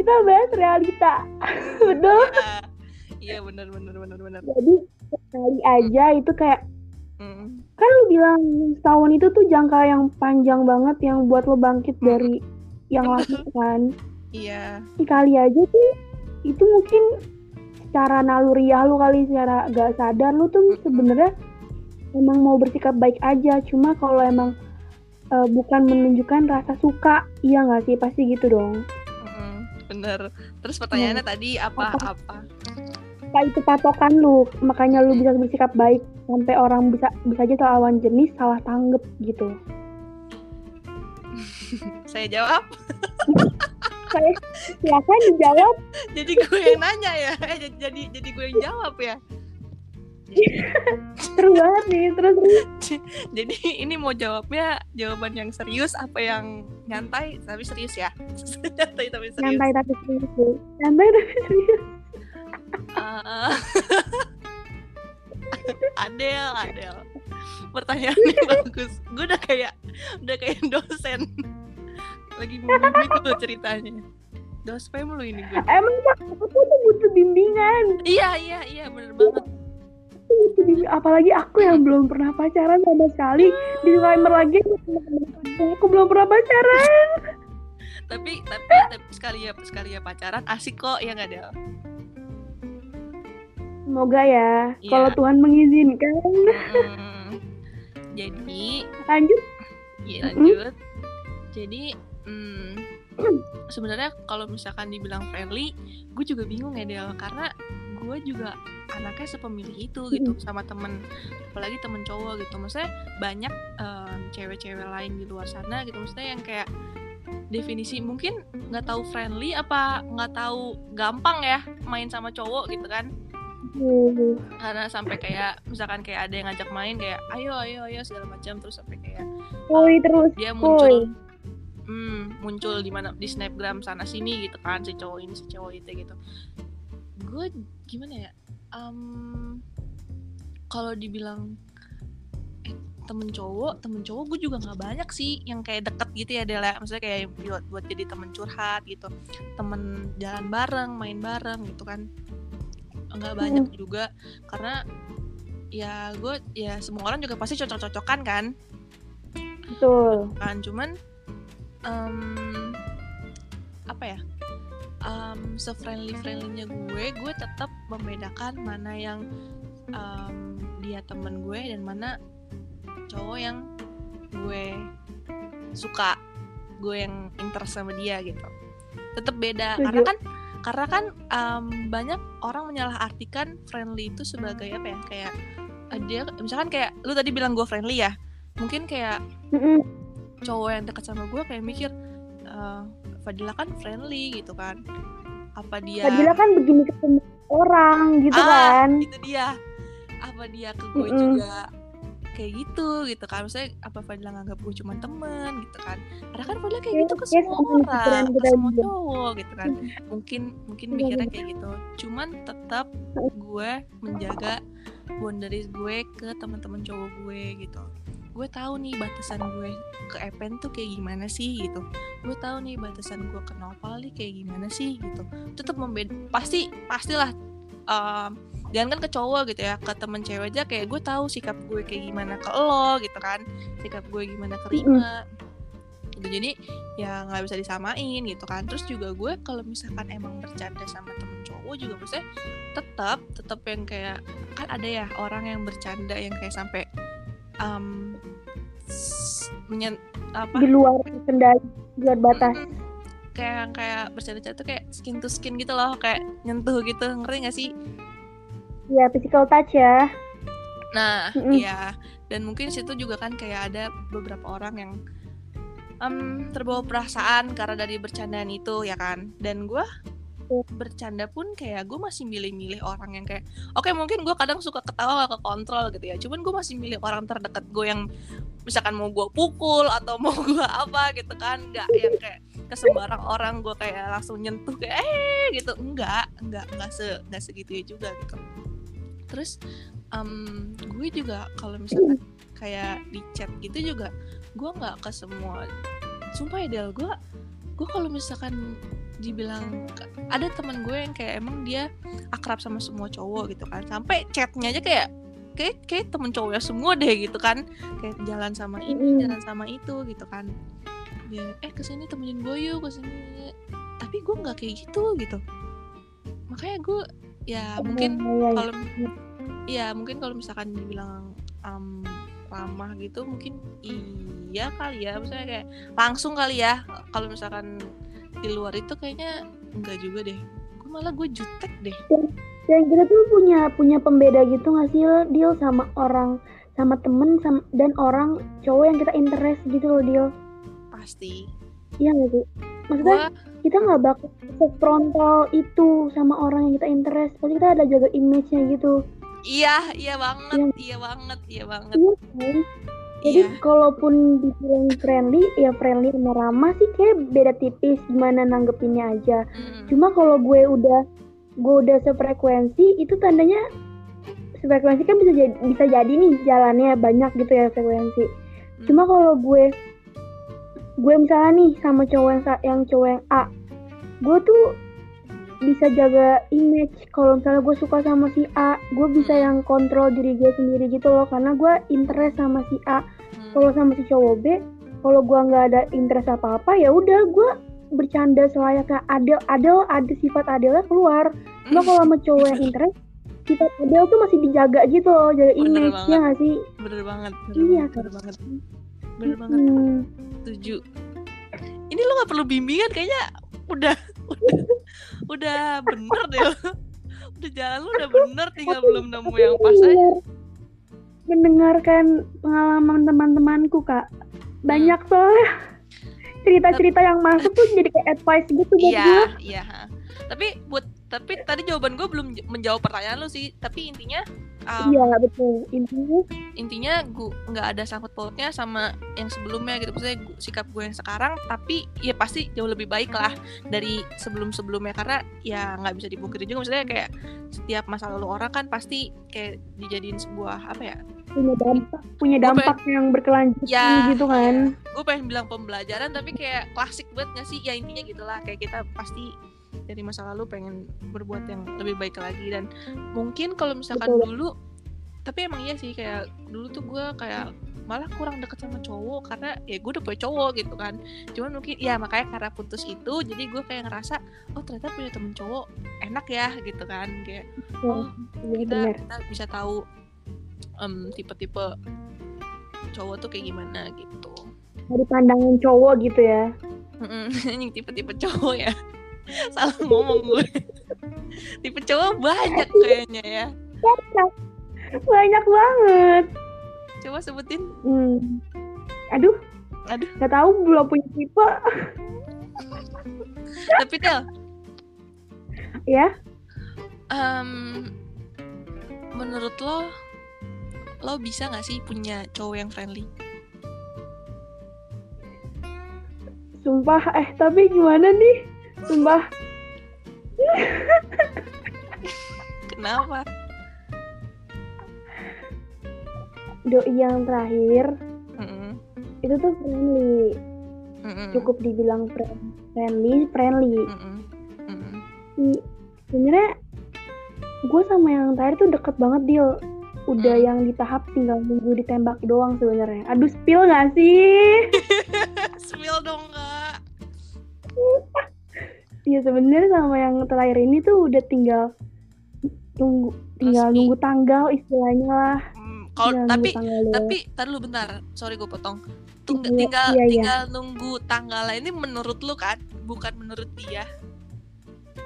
kita bahas realita. Betul? Iya. Benar benar benar benar jadi sekali aja itu kayak Mm. kan lu bilang setahun itu tuh jangka yang panjang banget yang buat lo bangkit dari yang lama kan? Iya. Kali aja tuh itu mungkin secara naluriah lu kali secara gak sadar lu tuh sebenarnya emang mau bersikap baik aja cuma kalau emang eh, bukan menunjukkan rasa suka iya nggak sih? Pasti gitu dong. Mm-mm. bener. Terus pertanyaannya tadi apa apa? Apa itu patokan lu? Makanya lu bisa bersikap baik sampai orang bisa bisa aja lawan jenis salah tanggep gitu. Saya jawab? Saya silakan dijawab. Jadi gue yang nanya ya eh jadi, jadi gue yang jawab ya seru banget nih terus jadi ini mau jawabnya jawaban yang serius apa yang nyantai tapi serius ya nyantai tapi serius nyantai tapi serius nyantai tapi serius Ah. Adel, Adel. Pertanyaannya bagus. Gue udah kayak udah kayak dosen. Lagi bimbing gitu ceritanya. Dospem lu ini gue. emang aku tuh butuh bimbingan Iya, iya, iya, bener banget. Apalagi aku yang belum pernah pacaran sama sekali di timer lagi aku belum pernah pacaran Tapi tapi tapi sekali ya sekali ya pacaran asik kok ya nggak Del? semoga ya Iya. kalau Tuhan mengizinkan Mm. Jadi lanjut Iya lanjut. Jadi hmm, sebenarnya kalau misalkan dibilang friendly, gue juga bingung ya Del karena gue juga anaknya sepemilih itu gitu sama temen apalagi temen cowok gitu. Maksudnya banyak em, cewek-cewek lain di luar sana gitu. Maksudnya yang kayak definisi mungkin nggak tahu friendly apa nggak tahu gampang ya main sama cowok gitu kan. Karena sampai kayak misalkan kayak ada yang ngajak main kayak ayo ayo ayo segala macam. Terus sampai kayak Woi terus dia muncul hmm, muncul di mana di snapgram sana sini gitu kan si cowok ini si cowok itu gitu gue gimana ya Em, kalau dibilang eh, temen cowok temen cowok gue juga nggak banyak sih yang kayak deket gitu ya Dela maksudnya kayak buat buat jadi temen curhat gitu. Temen jalan bareng main bareng gitu kan. Nggak banyak juga karena ya gue ya semua orang juga pasti cocok-cocokan kan. Betul. Kan cuman em, apa ya um, sefriendly friendlynya gue gue tetap membedakan mana yang em, dia temen gue dan mana cowok yang gue suka gue yang interest sama dia gitu tetap beda Setuju. karena kan karena kan em, banyak orang menyalahartikan friendly itu sebagai apa ya kayak eh, dia misalkan kayak lu tadi bilang gue friendly ya mungkin kayak cowok yang dekat sama gue kayak mikir eh Fadila kan friendly gitu kan. Apa dia Fadila kan begini ketemu orang gitu Ah, kan. itu dia. Apa dia ke gue Mm-mm. juga kayak gitu gitu kan. Maksudnya apa Fadila nganggap gue cuma teman gitu kan. Karena kan Fadila kayak Iya, gitu ke iya, semua sama orang ke semua cowok gitu kan. Mungkin mungkin Iya, mikirnya kayak gitu. Cuman tetap gue menjaga boundaries gue ke teman-teman cowok gue gitu gue tahu nih batasan gue ke Epen tuh kayak gimana sih? gitu. Gue tahu nih batasan gue ke Nopal nih kayak gimana sih? gitu. Tetap membeda pasti pastilah um, jangan kan ke cowok gitu ya ke temen cewek aja kayak gue tahu sikap gue kayak gimana ke lo gitu kan sikap gue gimana ke Rima. Gitu jadi ya nggak bisa disamain gitu kan. Terus juga gue kalau misalkan emang bercanda sama temen cowok juga maksudnya tetap tetap yang kayak kan ada ya orang yang bercanda yang kayak sampai um, menyen apa? Di luar kendali di luar batas. Kayak kayak bercanda-canda tuh kayak skin to skin gitu loh kayak nyentuh gitu ngerti gak sih? Ya physical touch ya. Nah Mm-mm. iya. Dan mungkin situ juga kan kayak ada beberapa orang yang em, terbawa perasaan karena dari bercandaan itu ya kan? Dan gue bercanda pun kayak gue masih milih-milih orang yang kayak oke mungkin gue kadang suka ketawa gak kekontrol gitu ya cuman gue masih milih orang terdekat gue yang misalkan mau gue pukul atau mau gue apa gitu kan nggak yang kayak ke sembarang orang gue kayak langsung nyentuh kayak eh gitu. Enggak enggak enggak se enggak segitunya juga gitu. Terus em, gue juga kalau misalkan kayak di chat gitu juga gue nggak ke semua. Sumpah ya Del gue gue kalau misalkan dibilang ada teman gue yang kayak emang dia akrab sama semua cowok gitu kan. Sampai chatnya aja kayak kayak kayak temen cowoknya semua deh gitu kan. Kayak jalan sama ini jalan sama itu gitu kan. Dia eh ke sini temenin gue yuk ke sini. Tapi gue nggak kayak gitu gitu. Makanya gue ya mungkin Iya, iya, iya. kalau ya mungkin kalau misalkan dibilang um, ramah gitu mungkin iya kali ya. Misalnya kayak langsung kali ya kalau misalkan di luar itu kayaknya enggak juga deh. Gue malah gue jutek deh. Dan kita tuh punya punya pembeda gitu nggak sih deal sama orang sama temen sama, dan orang cowok yang kita interest gitu loh deal. Pasti. Iya nggak sih? Maksudnya gue kita nggak bakal frontal itu sama orang yang kita interest. Pasti kita ada jaga image-nya gitu. Iya iya banget Iya. iya banget iya banget. Iya kan jadi iya kalaupun dibilang friendly ya friendly sama ramah sih kayak beda tipis gimana nanggepinnya aja Mm. cuma kalau gue udah gue udah sefrekuensi itu tandanya sefrekuensi kan bisa jadi bisa jadi nih jalannya banyak gitu ya frekuensi Hmm. cuma kalau gue gue misalnya nih sama cowok yang yang cowok yang A gue tuh bisa jaga image. Kalau misalnya gue suka sama si A gue bisa Hmm. yang kontrol diri gue sendiri gitu loh karena gue interest sama si A. Hmm. kalau sama si cowok B kalau gue nggak ada interest apa apa ya udah gue bercanda selayaknya. Adil adil ada sifat adilnya keluar. Cuma kalau sama cowok yang interest sifat adil tuh masih dijaga gitu loh jaga Bener image banget. ya nggak sih? Bener banget bener Iya, banget, bener banget. bener banget. Hmm. setuju. Ini lo nggak perlu bimbingan kayaknya udah udah udah bener deh. Udah jalan lu udah bener tinggal belum nemu yang pas aja. Mendengar- mendengarkan pengalaman teman-temanku kak. Banyak soalnya. Cerita-cerita yang masuk tuh jadi kayak advice gitu buat iya gue iya tapi buat tapi tadi jawaban gue belum menjawab pertanyaan lu sih. Tapi intinya um, iya betul. Intinya intinya gue nggak ada sangkut pautnya sama yang sebelumnya gitu. Maksudnya gua- sikap gue yang sekarang tapi ya pasti jauh lebih baik lah dari sebelum sebelumnya karena ya nggak bisa dipungkiri juga. Maksudnya kayak setiap masa lalu orang kan pasti kayak dijadiin sebuah apa ya? Punya dampak punya dampak yang berkelanjutan Ya, gitu kan. gue pengen bilang pembelajaran tapi kayak klasik banget gak sih? Ya intinya gitulah. Kayak kita pasti dari masa lalu pengen berbuat yang lebih baik lagi. Dan mungkin kalau misalkan Betul. dulu tapi emang iya sih kayak dulu tuh gue kayak malah kurang deket sama cowok karena ya gue udah punya cowok gitu kan. Cuman mungkin ya makanya karena putus itu jadi gue kayak ngerasa oh ternyata punya temen cowok enak ya gitu kan. Kayak oh Iya, kita, kita bisa tahu em, tipe-tipe cowok tuh kayak gimana gitu. Dari pandangan cowok gitu ya. Mm-mm, Yang tipe-tipe cowok ya Salah ngomong gue Tipe cowok banyak kayaknya ya. Banyak. Banget. Coba sebutin. Hmm. aduh. Aduh. Nggak tahu belum punya tipe. Tapi Del ya. Em, Menurut lo Lo bisa gak sih punya cowok yang friendly? sumpah eh tapi gimana nih sumpah. Kenapa? doi yang terakhir Mm-mm, itu tuh friendly. Mm-mm, cukup dibilang friend- friendly friendly. Mm-mm. I- sebenarnya gue sama yang terakhir tuh deket banget deal udah Hmm. yang di tahap tinggal nunggu ditembak doang sebenarnya. Aduh spill gak sih? Spill dong kak Iya sebenarnya sama yang terakhir ini tuh udah tinggal tunggu tinggal Resmi. nunggu tanggal istilahnya lah. Hmm, Kalau tapi tanggal tapi tar lu bentar. Sorry gue potong. Tunggu, Iya, tinggal iya, iya. tinggal nunggu tanggalnya ini menurut lu kan? Bukan menurut dia?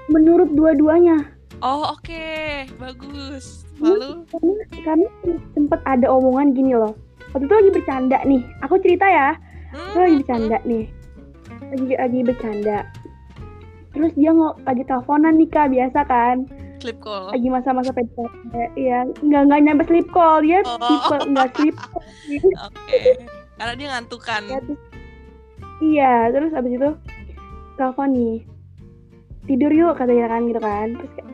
Menurut dua-duanya. Oh oke. Bagus. Lalu karena karena sempet ada omongan gini loh. Waktu itu lagi bercanda nih. Aku cerita ya. Aku lagi bercanda nih. Lagi lagi bercanda terus dia nggak lagi teleponan nih kak biasa kan? Clip call. Lagi masa-masa PDKT iya. Nggak nggak nyampe sleep call dia Oh. tipe nggak sleep call oke. Karena dia ngantukan. Ya, terus- iya terus abis itu telepon nih. Tidur yuk katanya kan gitu kan. Terus kayak,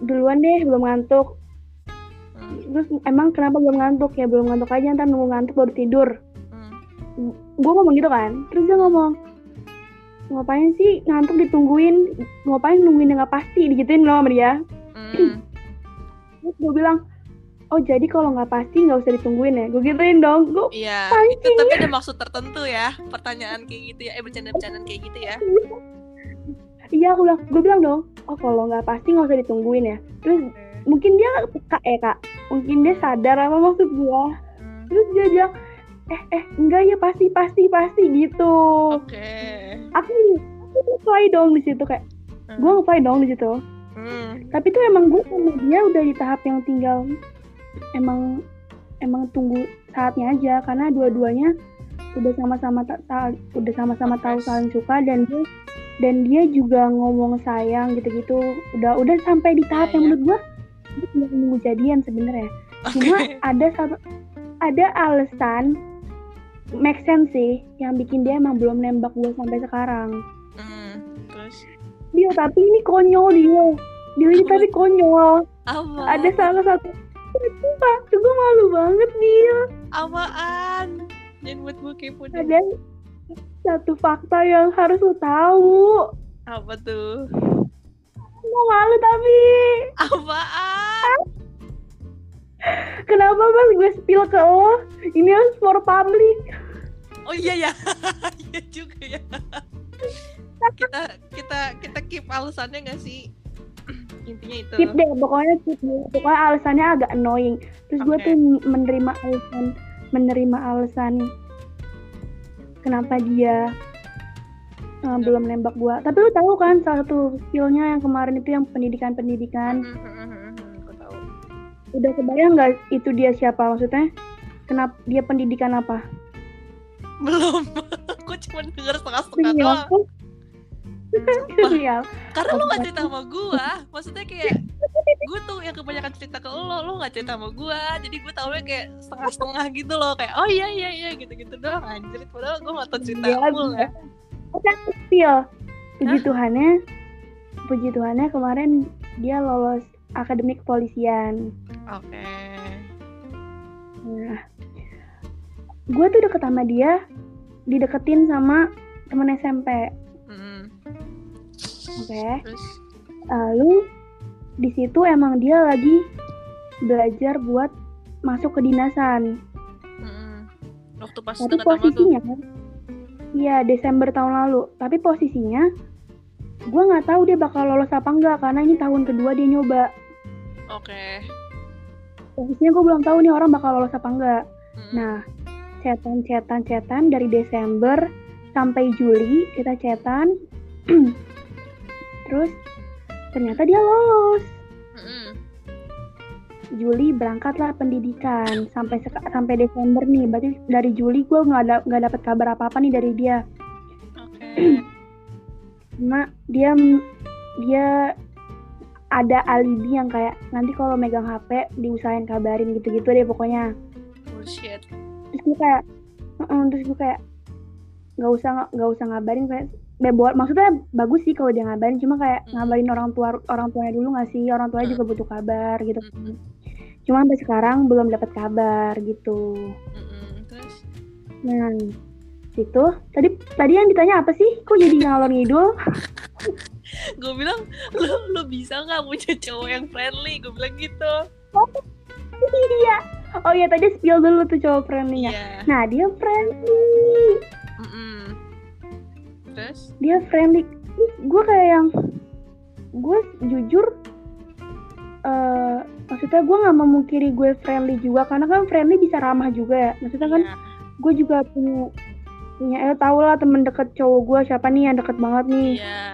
duluan deh belum ngantuk. Hmm, terus emang kenapa belum ngantuk? Ya belum ngantuk aja ntar nunggu ngantuk baru tidur. Hmm. gue ngomong gitu kan. Terus dia ngomong ngapain sih ngantuk ditungguin? Ngapain nungguin yang nggak pasti? Digituin loh sama dia. Hmm. terus gue bilang oh jadi kalau nggak pasti nggak usah ditungguin ya? Gue gituin dong. Gue Iya, Pancing. itu tapi ada maksud tertentu ya pertanyaan kayak gitu ya, eh bercanda-bercandaan kayak gitu ya. iya aku bilang gue bilang dong oh kalau nggak pasti nggak usah ditungguin ya. Terus mungkin dia peka ya kak mungkin dia sadar apa maksud gue Hmm, terus dia bilang eh eh enggak ya pasti pasti pasti gitu. Oke. Aku aku sesuai dong di situ kayak Hmm. gue ngefight dong di situ Hmm. tapi tuh emang gue sama dia udah di tahap yang tinggal emang emang tunggu saatnya aja karena dua-duanya udah sama-sama ta- ta- udah sama-sama tahu saling suka dan dia dan dia juga ngomong sayang gitu-gitu udah udah sampai di tahap Iya, yang iya. menurut gue tinggal nunggu jadian sebenarnya cuma ada satu ada alasan make sense sih yang bikin dia emang belum nembak gue sampai sekarang Hmm. Terus dia tapi ini konyol dia dia ini tapi konyol apa? ada salah satu Sumpah, tuh gue malu banget dia apaan? Jangan buat gue kepo ada satu fakta yang harus lo tahu Apa tuh? gue malu tapi Apaan? Kenapa pas gue spill ke lo ini harus for public Oh iya ya. Iya juga ya. kita kita kita keep alasannya gak sih? Intinya itu. skip deh pokoknya skip deh pokoknya alasannya agak annoying terus gue Oke. tuh menerima alasan menerima alasan kenapa dia uh, belum nembak gue tapi lu tahu kan salah satu skillnya yang kemarin itu yang pendidikan pendidikan Hmm, hmm. Udah kebayang nggak itu dia siapa maksudnya kenapa dia pendidikan apa Belum. Aku cuma denger setengah-setengah doang. Kriminal. Karena lu gak cerita sama gua. Maksudnya kayak gue tuh yang kebanyakan cerita ke lo, lo gak cerita sama gua. Jadi gue taunya kayak setengah-setengah gitu loh. Kayak oh iya iya iya gitu-gitu doang anjir. Padahal gue gak tau cerita Iya, full ya. Oke, spill. Puji Tuhannya, puji Tuhannya kemarin dia lolos akademik kepolisian. Oke. Nah, gue tuh deket sama dia, dideketin sama temen SMP. Mm-mm. Oke, Terus lalu di situ emang dia lagi belajar buat masuk ke dinasan. mm-mm. waktu pas Tapi posisinya kan, iya Desember tahun lalu. Tapi posisinya, gue nggak tahu dia bakal lolos apa enggak karena ini tahun kedua dia nyoba. Oke. Posisinya gue belum tahu nih orang bakal lolos apa enggak. Mm-mm. Nah, chatan, chatan, chatan dari Desember sampai Juli kita chatan. Terus ternyata dia lolos. Mm-mm. Juli berangkatlah pendidikan sampai sampai Desember nih. Berarti dari Juli gue nggak ada nggak dapet kabar apa apa nih dari dia. Oke. Cuma dia dia ada alibi yang kayak nanti kalau megang HP diusahain kabarin gitu-gitu deh pokoknya. Bullshit. terus gue kayak "Mm-mm," terus gue kayak nggak usah nggak usah ngabarin kayak bebol maksudnya bagus sih kalau dia ngabarin cuma kayak Hmm. ngabarin orang tua orang tuanya dulu nggak sih orang tuanya Hmm. juga butuh kabar gitu Mm-mm. cuma sampai sekarang belum dapat kabar gitu Mm-mm. Terus nah situ tadi tadi yang ditanya apa sih kok jadi ngalor ngidul gue bilang lu lu bisa nggak punya cowok yang friendly? Gue bilang gitu. iya oh iya tadi spill dulu tuh cowok friendly Iya. nah dia friendly Mm-mm. Terus? dia friendly gue kayak yang gue jujur eh maksudnya gue nggak memungkiri gue friendly juga karena kan friendly bisa ramah juga ya maksudnya kan Iya. gue juga punya punya eh tau lah temen deket cowok gue siapa nih yang deket banget nih Iya.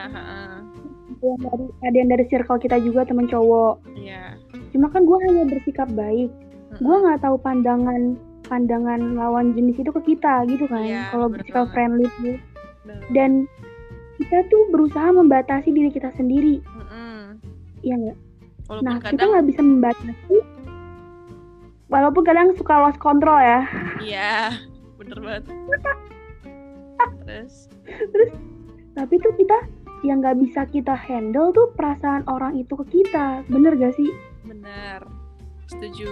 ada yang dari ada yang dari circle kita juga temen cowok Iya. cuma kan gue hanya bersikap baik gue nggak tahu pandangan pandangan lawan jenis itu ke kita gitu kan Iya, kalau bersikap friendly tuh dan kita tuh berusaha membatasi diri kita sendiri Mm-mm. ya nggak Nah, kita kadang nggak bisa membatasi. Walaupun kadang suka lost control ya. iya bener banget. Terus? Tapi tuh kita yang nggak bisa kita handle tuh perasaan orang itu ke kita. Bener gak sih? Bener. Setuju.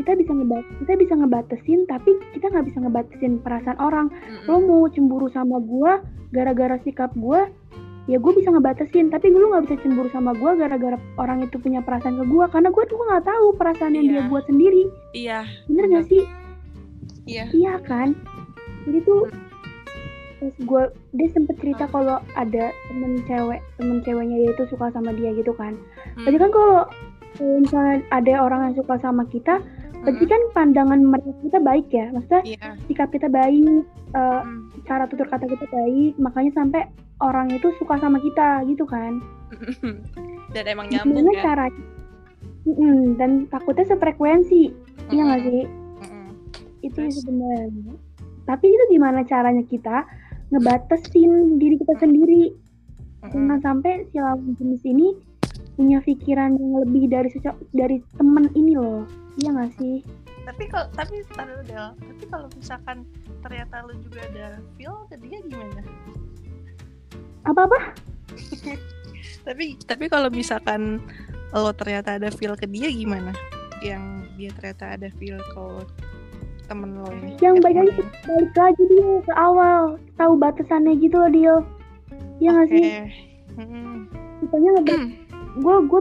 Kita bisa ngebat kita bisa ngebatesin, tapi kita nggak bisa ngebatesin perasaan orang. Mm-mm. Lo mau cemburu sama gua gara-gara sikap gua, ya gue bisa ngebatesin. Tapi lu nggak bisa cemburu sama gua gara-gara orang itu punya perasaan ke gua, karena gua tuh nggak tahu perasaan yang dia Iya. buat sendiri. Iya. Bener Bener. gak sih? Iya. Iya kan? Jadi tuh pas gue dia sempet cerita kalau ada temen cewek temen ceweknya dia itu suka sama dia gitu kan. Mm. Tapi kan kalau misalnya ada orang yang suka sama kita, berarti kan pandangan mereka kita baik ya maksudnya Iya. sikap kita baik eh, Mm. cara tutur kata kita baik makanya sampai orang itu suka sama kita gitu kan Dan emang nyambung ya. caranya Mm-mm, dan takutnya sefrekuensi iya nggak Mm-mm. sih itu Terus? sebenarnya tapi itu gimana caranya kita ngebatasin diri kita sendiri jangan sampai si lawan jenis ini punya pikiran yang lebih dari dari temen ini loh iya nggak sih Tapi kalau tapi taruh Del. Tapi kalau misalkan ternyata lu juga ada feel ke dia gimana? apa apa Tapi tapi kalau misalkan lo ternyata ada feel ke dia gimana? Yang dia ternyata ada feel ke temen lo ini. Yang balik lagi, balik lagi dia ke awal tahu batasannya gitu loh dia iya nggak Oke. sih kitanya nggak gue gue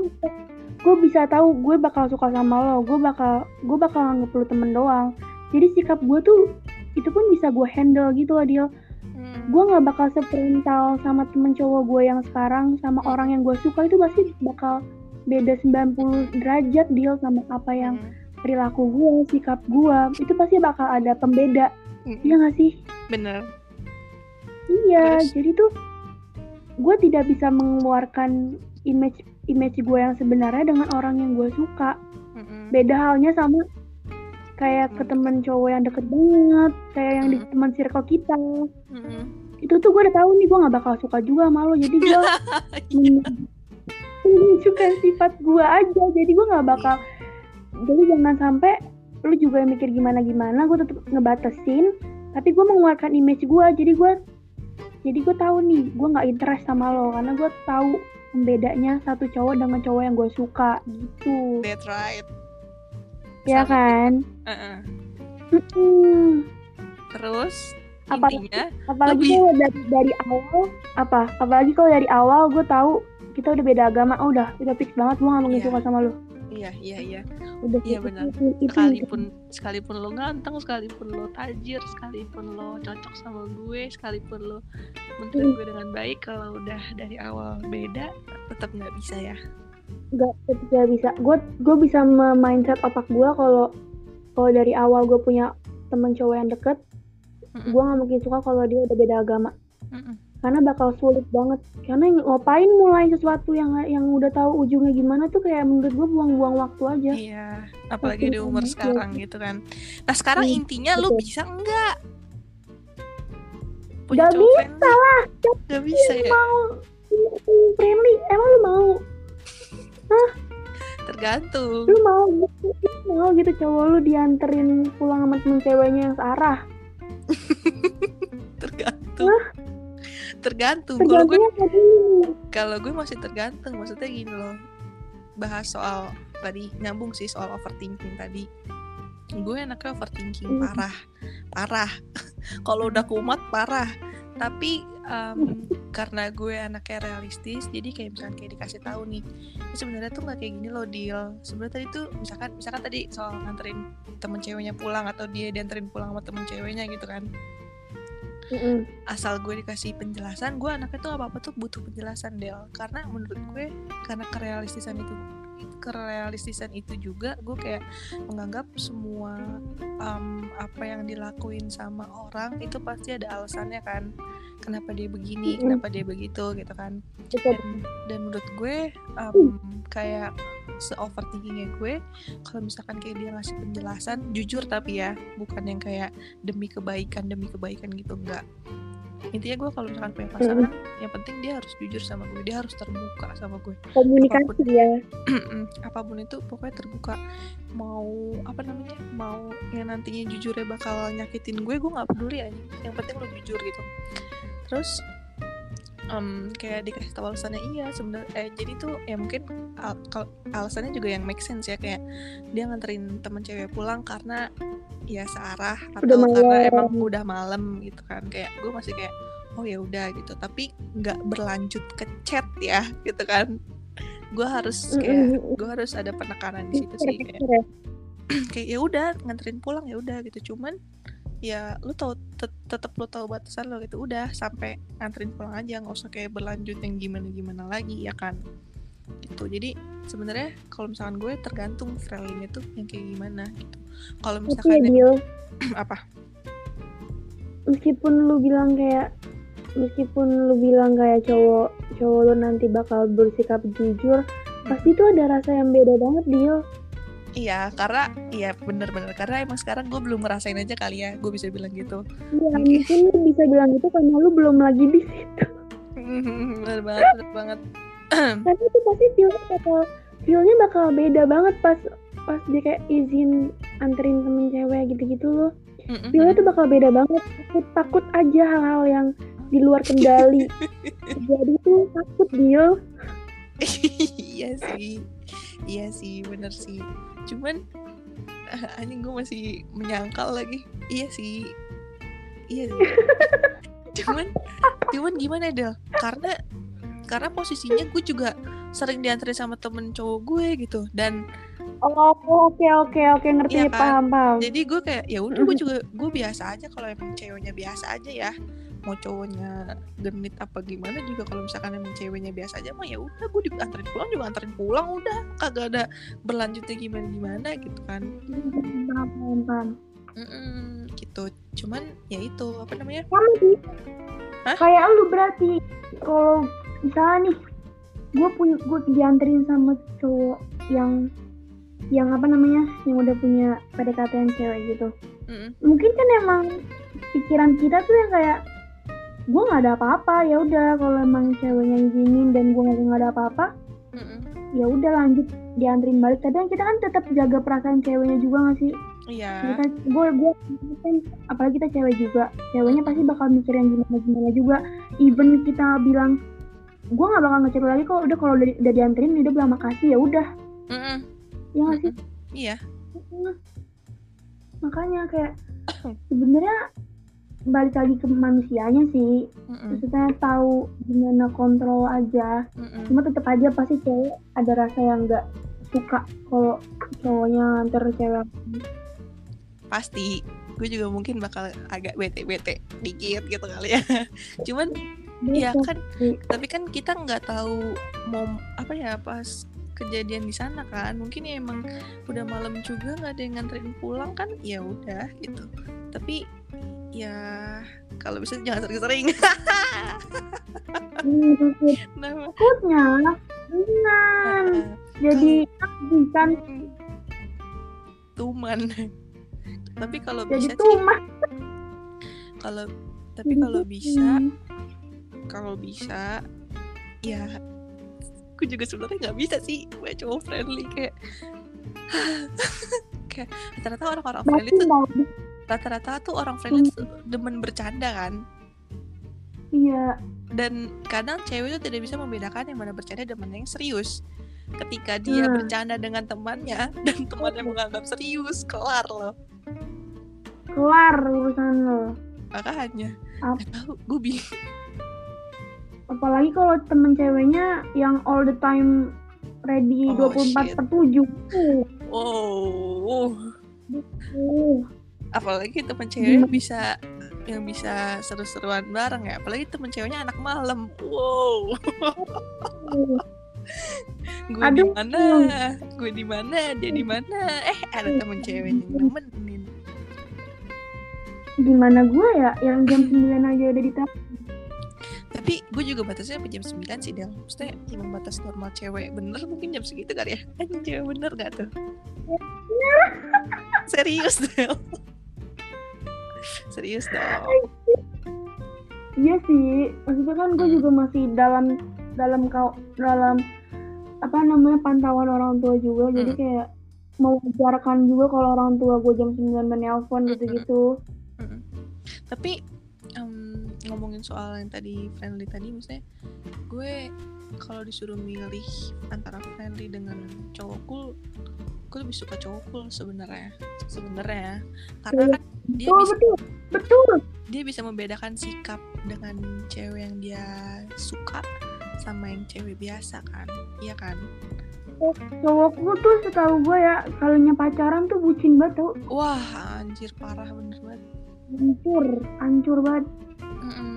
gue bisa tahu gue bakal suka sama lo gue bakal gue bakal nganggep lo temen doang jadi sikap gue tuh itu pun bisa gue handle gitu loh dia Mm. gue nggak bakal sefrontal sama temen cowok gue yang sekarang sama Hmm. orang yang gue suka itu pasti bakal beda 90 derajat deal sama apa yang Mm. Perilaku gue sikap gue itu pasti bakal ada pembeda Mm-mm. iya nggak sih Bener. iya Terus? jadi tuh gue tidak bisa mengeluarkan image image gue yang sebenarnya dengan orang yang gue suka Mm-mm. beda halnya sama kayak ke Hmm. temen cowok yang deket banget kayak yang di Hmm. teman circle kita Mm-mm. itu tuh gue udah tahu nih gue nggak bakal suka juga sama lo jadi gue Iya. menunjukkan sifat gue aja jadi gue nggak bakal jadi jangan sampai lu juga mikir gimana gimana gue tetap ngebatasin tapi gue mengeluarkan image gue jadi gue jadi gue tahu nih gue nggak interest sama lo karena gue tahu pembedanya satu cowok dengan cowok yang gue suka gitu That's right. ya Sama kan Uh-uh. Mm-mm. Terus Apa- intinya apalagi Lebih- kalau dari dari awal apa apalagi kalau dari awal gue tahu kita udah beda agama oh, udah udah fix banget gue gak mungkin Iya. suka sama lo iya iya iya udah Iya, fix. benar. itu, itu sekalipun sekalipun lo ganteng sekalipun lo tajir sekalipun lo cocok sama gue sekalipun lo menurut Hmm. gue dengan baik kalau udah dari awal beda tetap nggak bisa ya nggak tidak bisa gue gue bisa mindset otak gue kalau kalau dari awal gue punya temen cowok yang deket Mm-mm. gue nggak mungkin suka kalau dia udah beda agama Mm-mm. Karena bakal sulit banget. Karena ngapain mulai sesuatu yang yang udah tahu ujungnya gimana tuh kayak menurut gue buang-buang waktu aja. Iya apalagi di umur iya. sekarang gitu kan. Nah sekarang Hmm, intinya betul. bisa enggak punya Nggak cowok bisa friendly lah. Nggak bisa ya? mau friendly? Emang lu mau? Tergantung. Lu mau gitu? Lu mau gitu cowok lu dianterin pulang sama temen ceweknya yang searah? Tergantung tergantung. Kalau gue kalau gue masih tergantung. Maksudnya gini loh. Bahas soal tadi nyambung sih soal overthinking tadi. Gue anaknya overthinking Hmm. parah. Parah. Kalau udah kumat parah. Tapi em, karena gue anaknya realistis jadi kayak misalkan kayak dikasih tahu nih "Ini sebenarnya tuh nggak kayak gini loh deal sebenarnya tadi tuh misalkan misalkan tadi soal nganterin temen ceweknya pulang atau dia dianterin pulang sama temen ceweknya gitu kan Mm-mm. asal gue dikasih penjelasan gue anaknya tuh apa apa tuh butuh penjelasan Del karena menurut gue karena kerealistisan itu kerealistisan itu juga gue kayak menganggap semua em, apa yang dilakuin sama orang itu pasti ada alasannya kan. Kenapa dia begini kenapa dia begitu gitu kan. Dan, dan menurut gue em, kayak se overthinkingnya gue kalau misalkan kayak dia ngasih penjelasan jujur tapi ya bukan yang kayak demi kebaikan demi kebaikan gitu enggak intinya gue kalau misalkan punya pasangan yang penting dia harus jujur sama gue dia harus terbuka sama gue komunikasi ya apa pun itu pokoknya terbuka. Mau apa namanya mau yang nantinya jujurnya bakal nyakitin gue gue nggak peduli aja yang penting lo jujur gitu. Terus em, kayak dikasih tahu alasannya iya sebenarnya eh, jadi tuh ya mungkin al- alasannya juga yang make sense ya kayak dia nganterin temen cewek pulang karena ya searah atau Udah karena malam. emang udah malam gitu kan kayak gue masih kayak oh ya udah gitu tapi nggak berlanjut ke chat ya gitu kan gue harus kayak gue harus ada penekanan di situ sih kayak ya. kayak ya udah nganterin pulang ya udah gitu cuman ya lu tahu tet- tetap lu tahu batasan lo gitu. Udah sampai nganterin pulang aja nggak usah kayak berlanjut yang gimana gimana lagi ya kan? Gitu. Jadi sebenarnya kalau misalkan gue tergantung friendly tuh yang kayak gimana gitu. Kalau Tapi ya misalkan Dil, apa? Meskipun lu bilang kayak meskipun lu bilang kayak cowok cowok lu nanti bakal bersikap jujur pasti tuh ada rasa yang beda banget Dil iya karena iya bener-bener karena emang sekarang gue belum ngerasain aja kali ya gue bisa bilang gitu. Ya Oke. mungkin lu bisa bilang gitu karena lu belum lagi di situ. Bener banget bener banget. Tapi itu pasti feelnya bakal feelnya bakal beda banget pas pas dia kayak izin anterin temen cewek gitu-gitu loh. Mm-mm. feelnya tuh bakal beda banget. Takut takut aja hal-hal yang di luar kendali. Jadi tuh takut Dil iya sih iya sih bener sih. Cuman anjing gue masih menyangkal lagi. Iya sih. Iya sih. Cuman cuman gimana Del? Karena karena posisinya gue juga sering dianterin sama temen cowok gue gitu dan oh oke oke oke. Ngerti Iya kan? paham paham. Jadi gue kayak ya udah gue juga gue biasa aja kalau emang ceweknya biasa aja ya mau cowoknya genit apa gimana juga kalau misalkan emang ceweknya biasa aja mah ya udah gue dianterin pulang juga anterin pulang udah. Kagak ada berlanjutnya gimana gimana gitu kan. Paham paham paham Mm-mm, gitu. Cuman ya itu apa namanya? Sama sih. Hah? kayak lu berarti kalau misalnya nih gue punya gue dianterin sama cowok yang yang apa namanya yang udah punya PDKT yang cewek gitu. Mm-mm. mungkin kan emang pikiran kita tuh yang kayak gue nggak ada apa-apa ya udah kalau emang ceweknya izinin dan gue nggak ada apa-apa ya udah lanjut dianterin balik. Tapi kan kita kan tetap jaga perasaan ceweknya juga nggak sih? Iya. Kita gue gue kan apalagi kita cewek juga ceweknya pasti bakal mikir yang gimana gimana juga. Even kita bilang gue nggak bakal ngecek lagi kok udah kalau udah, udah dianterin udah bilang makasih ya udah. Mm-mm. ya nggak sih? Iya. Mm. makanya kayak sebenarnya balik lagi ke manusianya sih. Mm-mm. maksudnya tahu gimana kontrol aja. Mm-mm. cuma tetap aja pasti cewek ada rasa yang nggak suka kalau cowoknya nganter cewek. Pasti. Gue juga mungkin bakal agak bete-bete dikit gitu kali ya. Cuman Gitu. kan, tapi kan kita nggak tahu mau apa ya pas kejadian di sana kan. Mungkin ya emang udah malam juga nggak ada yang nganterin pulang kan ya udah gitu. Tapi ya kalau bisa jangan sering-sering. Takut- nah, takutnya. Ringan jadi kan tuman. Tapi kalau bisa sih kalau tapi kalau bisa kalau bisa ya aku juga sebenarnya nggak bisa sih gue cowok friendly kayak kayak rata-rata orang-orang friendly tuh rata-rata tuh orang friendly tuh demen bercanda kan? Iya. Dan kadang cewek itu tidak bisa membedakan yang mana bercanda dan mana yang serius. Ketika dia Hmm. bercanda dengan temannya dan temannya menganggap serius kelar loh. Kelar urusan lo. Makanya. Ap- gak tahu gue bingung. Apalagi kalau temen ceweknya yang all the time ready Oh, 24 shit. per 7 uh, wow uh. Apalagi temen cewek bisa yang bisa seru-seruan bareng ya. Apalagi temen ceweknya anak malam. Wow. Gue di mana? gue di mana? Dia di mana? Eh ada temen ceweknya yang nemenin. Gimana gue ya? Yang jam 9 aja udah ditap tapi gue juga batasnya sampai jam 9 sih Del. Maksudnya emang batas normal cewek. Bener mungkin jam segitu kali ya? Anjing cewek bener gak tuh? Serius Del serius dong iya sih maksudnya kan gue Hmm. juga masih dalam dalam kau dalam apa namanya pantauan orang tua juga jadi Hmm. kayak mewajarkan juga kalau orang tua gue jam 9 menelpon Hmm. gitu-gitu Mm-mm. Tapi em, ngomongin soal yang tadi friendly tadi, maksudnya gue kalau disuruh milih antara friendly dengan cowok cool, gue lebih suka cowok cool sebenarnya, sebenarnya karena Iya. kan dia oh bisa betul betul dia bisa membedakan sikap dengan cewek yang dia suka sama yang cewek biasa kan, iya kan? cowok gue tuh setahu gue ya kalinya pacaran tuh bucin banget tau Wah anjir parah bener banget. hancur hancur banget Mm-mm.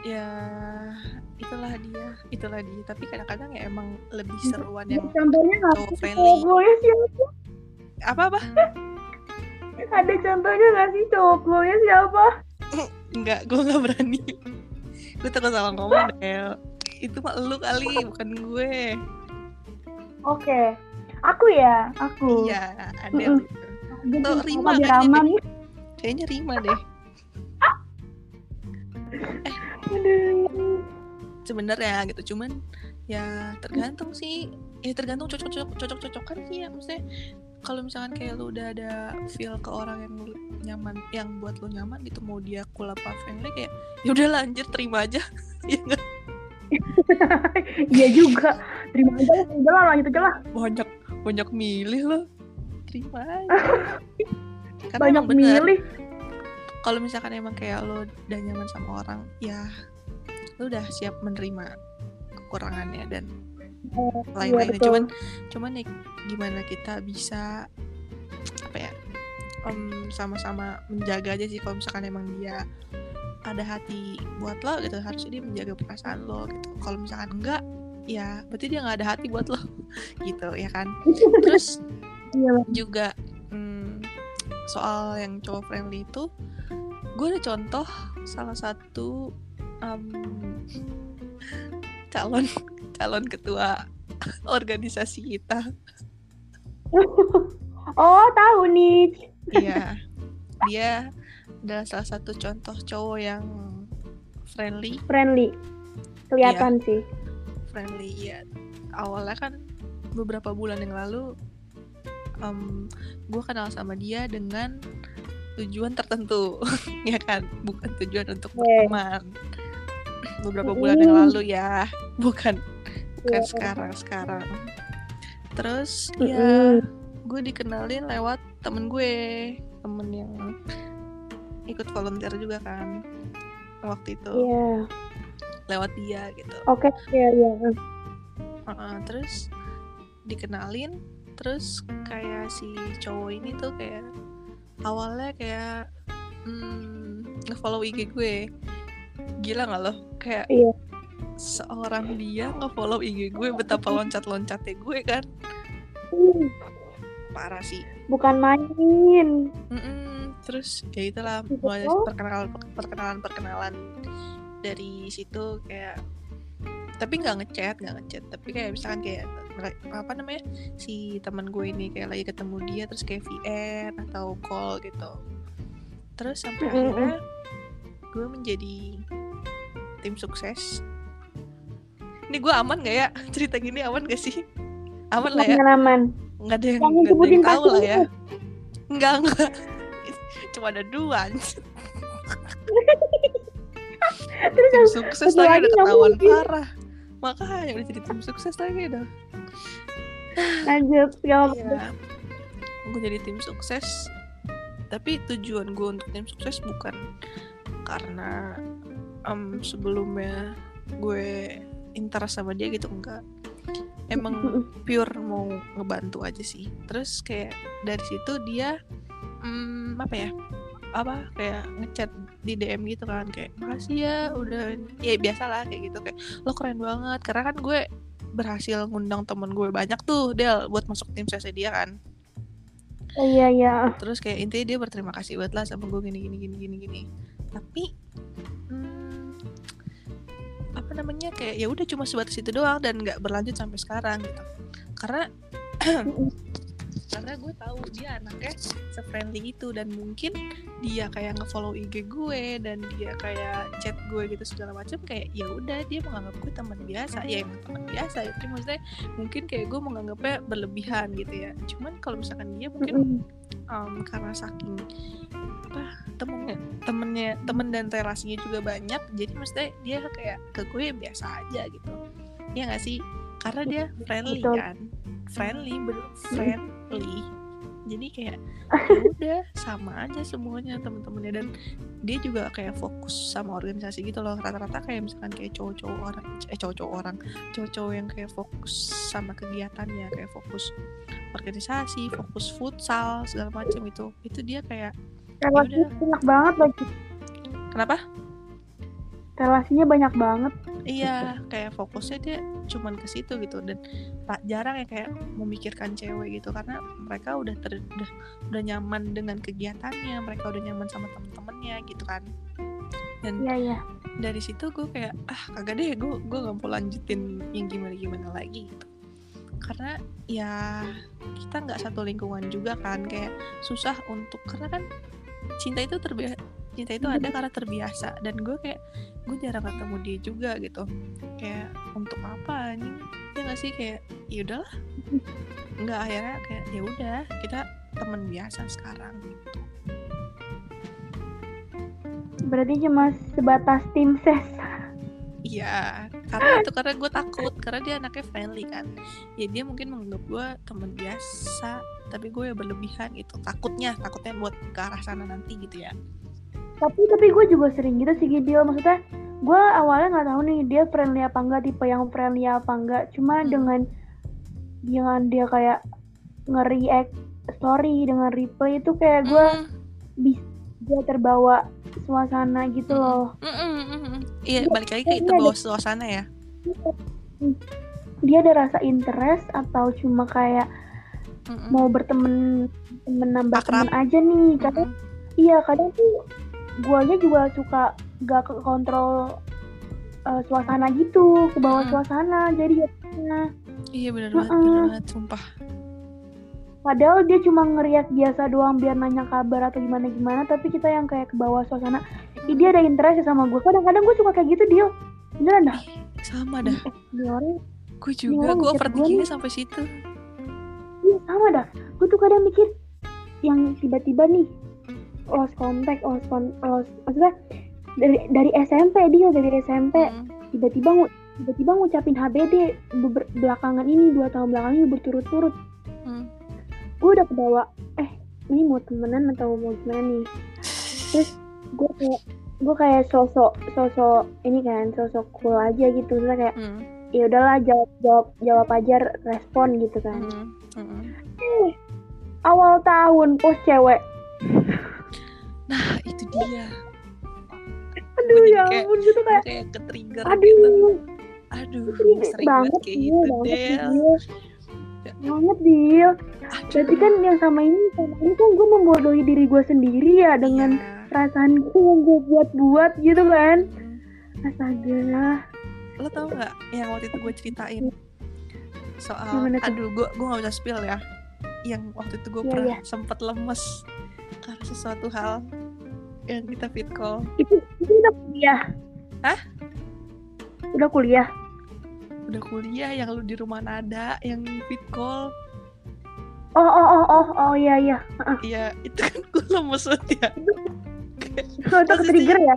Ya itulah dia itulah dia tapi kadang-kadang ya emang lebih seruan yang contohnya sih friendly cowok gue siapa apa apa ada contohnya nggak sih cowok gue siapa Enggak, gue nggak berani. gue takut salah ngomong, Del. Itu mah lu kali, bukan gue. oke aku ya aku Iya. Jadi Tuh, sama Rima kayaknya. Kayaknya Rima deh. Aduh. Sebenarnya gitu, cuman ya tergantung sih. Ya tergantung cocok-cocok cocok-cocokan sih ya maksudnya. Kalau misalkan kayak lu udah ada feel ke orang yang lu nyaman, yang buat lu nyaman gitu, mau dia cool apa friendly kayak ya udah lanjut terima aja. ya? Iya juga. Terima aja lah, udah lah lanjut aja lah. banyak banyak milih lo. Terima aja. Karena Banyak bener, milih. Kalau misalkan emang kayak lo udah nyaman sama orang ya lo udah siap menerima kekurangannya dan lain-lainnya. Betul. cuman cuman ya gimana kita bisa apa ya sama-sama menjaga aja sih kalau misalkan emang dia ada hati buat lo gitu. Harusnya dia menjaga perasaan lo gitu. Kalau misalkan enggak ya berarti dia nggak ada hati buat lo gitu ya kan? Terus Iya, juga hmm, soal yang cowok friendly itu gue ada contoh salah satu em, calon calon ketua organisasi kita Oh, tahu nih. iya dia adalah salah satu contoh cowok yang friendly Friendly. Kelihatan Iya. sih. friendly ya awalnya kan beberapa bulan yang lalu gue kenal sama dia dengan tujuan tertentu ya kan bukan tujuan untuk berteman beberapa bulan yang Mm. lalu ya bukan bukan Iya. sekarang sekarang terus Mm-mm. ya gue dikenalin lewat temen gue temen yang ikut volunteer juga kan waktu itu Iya. lewat dia gitu Oke, iya iya. Heeh, terus dikenalin terus kayak si cowok ini tuh kayak awalnya kayak hmm, nge-follow IG gue gila nggak lo kayak Iya. seorang dia nge-follow IG gue betapa loncat-loncatnya gue kan Hmm, parah sih Bukan main. Mm-mm. terus ya itulah Gitu. mulai perkenalan perkenalan perkenalan dari situ kayak tapi nggak ngechat nggak ngechat. Tapi kayak misalkan kayak apa namanya si teman gue ini kayak lagi ketemu dia terus kayak VN atau call gitu. Terus sampai Mm-mm. akhirnya gue menjadi tim sukses. Ini gue aman gak ya? Cerita gini aman gak sih? Aman lah ya. Aman-aman. nggak ada yang nggak ada yang tahu lah ya. nggak nggak. Cuma ada dua. Terus tim sukses lagi udah nggak ketahuan parah makanya udah jadi tim sukses lagi dah lanjut. Gak apa-apa. Iya. gue jadi tim sukses tapi tujuan gue untuk tim sukses bukan karena em, sebelumnya gue interest sama dia gitu enggak emang pure mau ngebantu aja sih terus kayak dari situ dia hmm, apa ya apa kayak ngechat di DM gitu kan kayak makasih ya udah ya biasa lah kayak gitu kayak lo keren banget. Karena kan gue berhasil ngundang temen gue banyak tuh Del buat masuk tim sukses dia kan. Oh, Iya iya. terus kayak intinya dia berterima kasih banget lah sama gue gini gini gini gini gini. Tapi hmm, apa namanya kayak ya udah cuma sebatas itu doang dan nggak berlanjut sampai sekarang gitu. Karena karena gue tahu dia anaknya se-friendly itu dan mungkin dia kayak nge-follow IG gue dan dia kayak chat gue gitu segala macam kayak ya udah dia menganggap gue teman biasa. Ya emang teman biasa itu maksudnya mungkin kayak gue menganggapnya berlebihan gitu ya. Cuman kalau misalkan dia mungkin Mm-mm. um, karena saking apa temennya temennya temen dan relasinya juga banyak jadi maksudnya dia kayak ke gue biasa aja gitu. Ya nggak sih? Karena dia friendly Betul. kan friendly bener friendly. Jadi kayak ya udah sama aja semuanya temen-temennya. Dan dia juga kayak fokus sama organisasi gitu loh. Rata-rata kayak misalkan kayak cowok-cowok orang eh cowok-cowok orang cowok-cowok yang kayak fokus sama kegiatannya kayak fokus organisasi fokus futsal segala macam itu. Itu dia kayak udah. enak banget lagi. kenapa relasinya banyak banget. Iya kayak fokusnya dia cuman ke situ gitu. Dan tak jarang ya kayak memikirkan cewek gitu. Karena mereka udah ter, udah udah nyaman dengan kegiatannya. Mereka udah nyaman sama temen-temennya gitu kan. Dan iya iya. dari situ gue kayak ah kagak deh gue gue gak mau lanjutin yang gimana gimana lagi gitu. Karena ya kita nggak satu lingkungan juga kan. Kayak susah untuk karena kan cinta itu terbiasa cinta itu ada karena terbiasa dan gue kayak gue jarang ketemu dia juga gitu kayak untuk apa nih ya nggak sih kayak ya udahlah nggak akhirnya kayak ya udah kita teman biasa sekarang gitu berarti cuma sebatas tim ses Iya, karena itu karena gue takut karena dia anaknya friendly kan. Ya dia mungkin menganggap gue teman biasa, tapi gue ya berlebihan gitu. Takutnya, takutnya buat ke arah sana nanti gitu ya. Tapi tapi gue juga sering gitu sih Gidil maksudnya gue awalnya nggak tahu nih dia friendly apa enggak tipe yang friendly apa enggak cuma Hmm. dengan dengan dia kayak nge-react story dengan replay itu kayak gue Mm, bisa dia terbawa suasana gitu Mm-mm. loh mm, mm, mm, mm. Iya, balik lagi ke itu Iya, bawa suasana ya. dia ada rasa interest atau cuma kayak Mm, mm. mau berteman temen nambah Akrab. temen aja nih kadang Mm, iya kadang tuh guanya juga suka gak ke kontrol eh, suasana gitu ke bawah Mm-mm. suasana jadi ya Iya benar banget, benar banget, sumpah. padahal dia cuma ngeriak biasa doang biar nanya kabar atau gimana gimana tapi kita yang kayak ke bawah suasana Ih, dia ada interest sama gue kadang-kadang gue suka kayak gitu dia beneran dah Sama dah, orang gue juga, gue gue nih. sampai situ. iya sama dah gue tuh kadang mikir yang tiba-tiba nih lost contact lost con lost maksudnya dari dari SMP dia dari SMP tiba-tiba ngu- tiba-tiba ngucapin HBD belakangan ini dua tahun belakangan ini berturut-turut. Mm. gue udah kebawa eh ini mau temenan atau mau gimana nih? Terus gue kayak gue kayak sosok sosok ini kan sosok cool aja gitu. Terus kayak Mm, ya udahlah jawab jawab jawab aja respon gitu kan. Mm, mm. awal tahun post cewek Nah, itu dia. aduh Jadi ya ampun gitu kayak kayak ke-trigger gitu. aduh Aduh, Sering banget kayak gitu. Dil. banget Dil berarti kan yang sama ini sama ini kan gue membodohi diri gue sendiri ya dengan Iya. perasaan gue yang gue buat-buat gitu kan astaga lo tau nggak yang waktu itu gue ceritain soal Gimana aduh gue gue nggak bisa spill ya yang waktu itu gue Iya, pernah iya. sempet lemes karena sesuatu hal yang kita fit call. Itu itu udah kuliah. Hah? udah kuliah? Udah kuliah yang lu di rumah nada yang fit call. Oh oh oh oh oh iya iya. Iya itu kan gue lemes banget ya. So, itu Posisinya- trigger ya?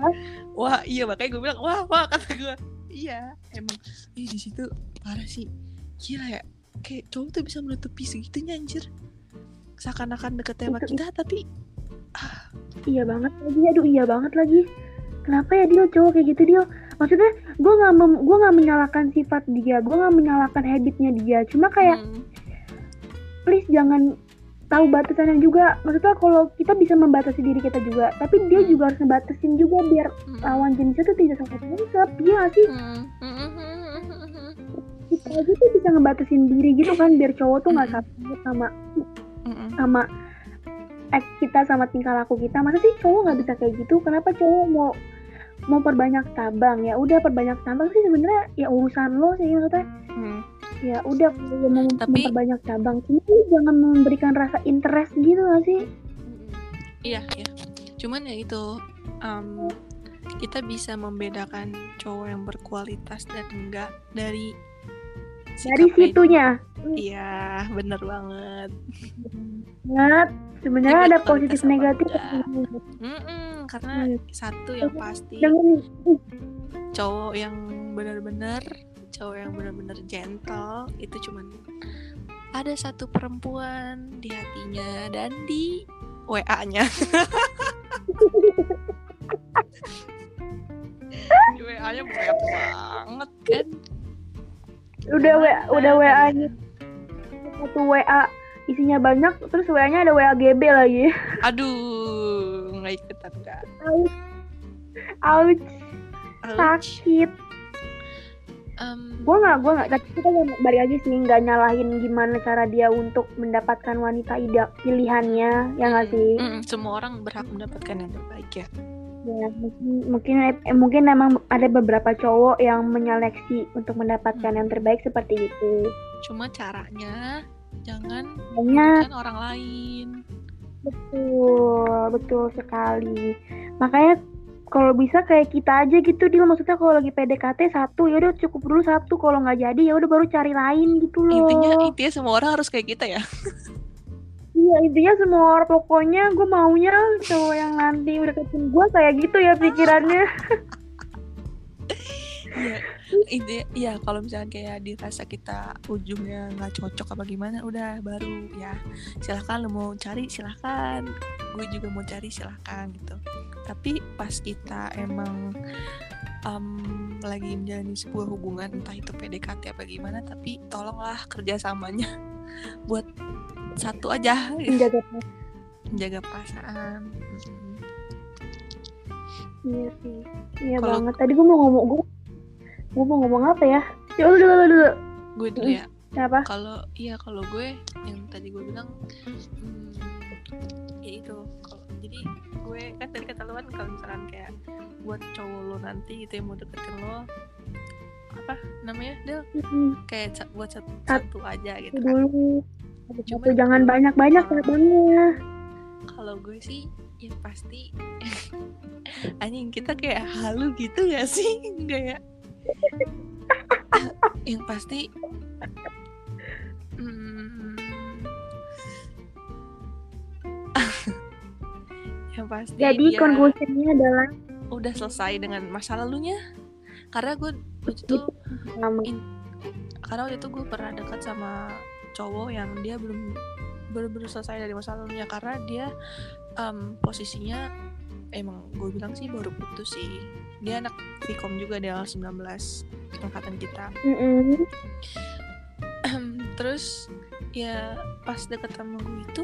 Wah iya makanya gue bilang wah wah kata gue iya emang eh di situ parah sih. Gila ya kayak cowok tuh bisa menutupi segitunya anjir. Seakan-akan deket sama Itu- kita tapi iya banget lagi. Aduh iya banget lagi. Kenapa ya dia cowok kayak gitu dia maksudnya gue nggak gue nggak menyalahkan sifat dia. Gue nggak menyalahkan habitnya dia. Cuma kayak hmm, please jangan tahu batasannya juga. Maksudnya kalau kita bisa membatasi diri kita juga tapi dia Hmm. juga harus ngebatasin juga biar hmm, lawan jenisnya tuh tidak sampai nangkep iya nggak sih? Hmm, hmm, hmm, hmm, hmm, hmm. kita aja tuh bisa ngebatasin diri gitu kan biar cowok tuh nggak satu sama Mm-mm. sama act kita sama tingkah laku kita masa sih cowok nggak bisa kayak gitu kenapa cowok mau mau perbanyak cabang ya udah perbanyak cabang sih sebenarnya ya urusan lo sih maksudnya Hmm. ya udah kalau mau Tapi- memperbanyak cabang cuma jangan memberikan rasa interest gitu gak sih Iya, iya. Cuman ya itu em, kita bisa membedakan cowok yang berkualitas dan enggak dari dari situnya Iya, bener banget. banget sebenarnya ada positif negatif karena Hmm. satu yang pasti dengan cowok yang benar-benar cowok yang benar-benar gentle itu cuman ada satu perempuan di hatinya dan di WA-nya. di WA-nya berat banget kan. Udah wa Gimana? udah wa nya satu wa isinya banyak terus wa nya ada wa gb lagi. Aduh, nggak ikutan kan. ouch. Sakit. Um, gue nggak gue nggak tapi kita balik lagi sih nggak nyalahin gimana cara dia untuk mendapatkan wanita ida pilihannya ya nggak sih? mm, semua orang berhak mendapatkan yang terbaik ya. Ya mungkin mungkin eh, mungkin emang ada beberapa cowok yang menyeleksi untuk mendapatkan yang terbaik seperti itu. Cuma caranya jangan banyak merugikan orang lain. betul betul sekali. Makanya kalau bisa kayak kita aja gitu dia maksudnya kalau lagi PDKT satu ya udah cukup dulu satu. Kalau nggak jadi ya udah baru cari lain gitu loh. Intinya intinya semua orang harus kayak kita ya. Iya intinya semua orang pokoknya gue maunya cowok yang nanti udah ketemu gue kayak gitu ya pikirannya. Iya. Ide ya kalau misalnya kayak dirasa kita ujungnya nggak cocok apa gimana udah baru ya silahkan lo mau cari silahkan gue juga mau cari silahkan gitu tapi pas kita emang em, lagi menjalani sebuah hubungan entah itu PDKT apa gimana tapi tolonglah kerjasamanya buat satu aja gitu. Menjaga menjaga perasaan. Iya sih. Iya banget. Tadi gue mau ngomong gue gue mau ngomong apa ya? Ya udah dulu dulu. gue dulu ya Apa? kalau iya kalau gue yang tadi gue bilang hmm, ya itu kalau jadi gue kan tadi kata lu kan kalau misalkan kayak buat cowok lo nanti gitu yang mau deketin lo apa namanya dia Mm, kayak buat satu, Sat- satu aja gitu itu kan dulu. Cuma jangan kalau- banyak-banyak kalau- cabangnya. kalau gue sih ya pasti anjing kita kayak halu gitu gak sih enggak ya yang pasti hmm, yang pasti Jadi dia konklusinya adalah udah selesai dengan masa lalunya karena gue waktu itu sama. karena waktu itu gue pernah dekat sama cowok yang dia belum benar-benar selesai dari masa lalunya karena dia em, posisinya emang gue bilang sih baru putus sih. Dia anak Vkom juga dia 19 angkatan kita. Mm-mm. terus ya pas deket sama gue itu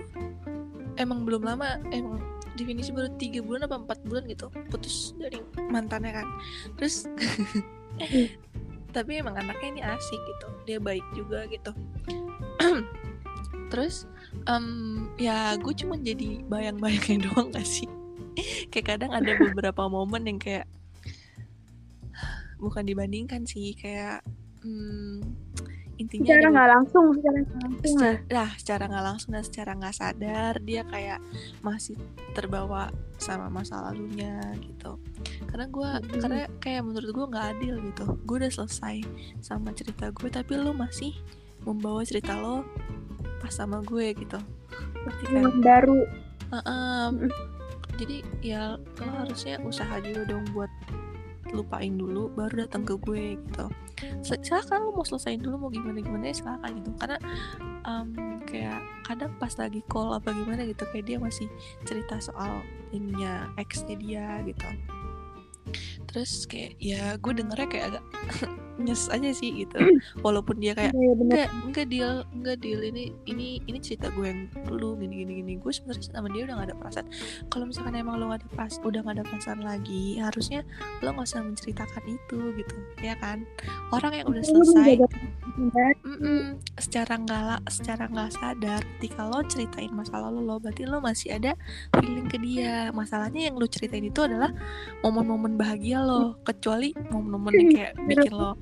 emang belum lama emang definisi baru tiga bulan apa empat bulan gitu putus dari mantannya kan. Terus tapi emang anaknya ini asik gitu dia baik juga gitu. Terus em, ya gue cuma jadi bayang-bayangnya doang gak sih kayak kadang ada beberapa momen yang kayak bukan dibandingkan sih kayak hmm, intinya Secara nggak langsung, secara nggak langsung lah. secara, nah secara nggak langsung dan secara nggak sadar dia kayak masih terbawa sama masa lalunya gitu karena gue Mhm. karena kayak menurut gue nggak adil gitu gue udah selesai sama cerita gue tapi lo masih membawa cerita lo pas sama gue gitu kan? Yang baru. Heeh. Mhm. Jadi ya lo harusnya usaha juga dong buat lupain dulu baru datang ke gue gitu. Silakan lo mau selesaiin dulu mau gimana gimana ya silakan gitu. Karena em, kayak kadang pas lagi call apa gimana gitu kayak dia masih cerita soal ininya exnya dia gitu. Terus kayak ya gue dengernya kayak agak nyes aja sih gitu. Walaupun dia kayak Iya, bener. enggak enggak deal enggak deal ini ini ini cerita gue yang dulu gini gini gini. Gue sebenarnya sama dia udah gak ada perasaan. Kalau misalkan emang lo gak ada pas udah gak ada perasaan lagi harusnya lo gak usah menceritakan itu gitu ya kan? Orang yang udah Lu selesai perasaan. mm-mm, secara nggak secara nggak sadar ketika lo ceritain masa lalu lo berarti lo masih ada feeling ke dia. Masalahnya yang lo ceritain itu adalah momen-momen bahagia lo kecuali momen-momen yang kayak bikin lo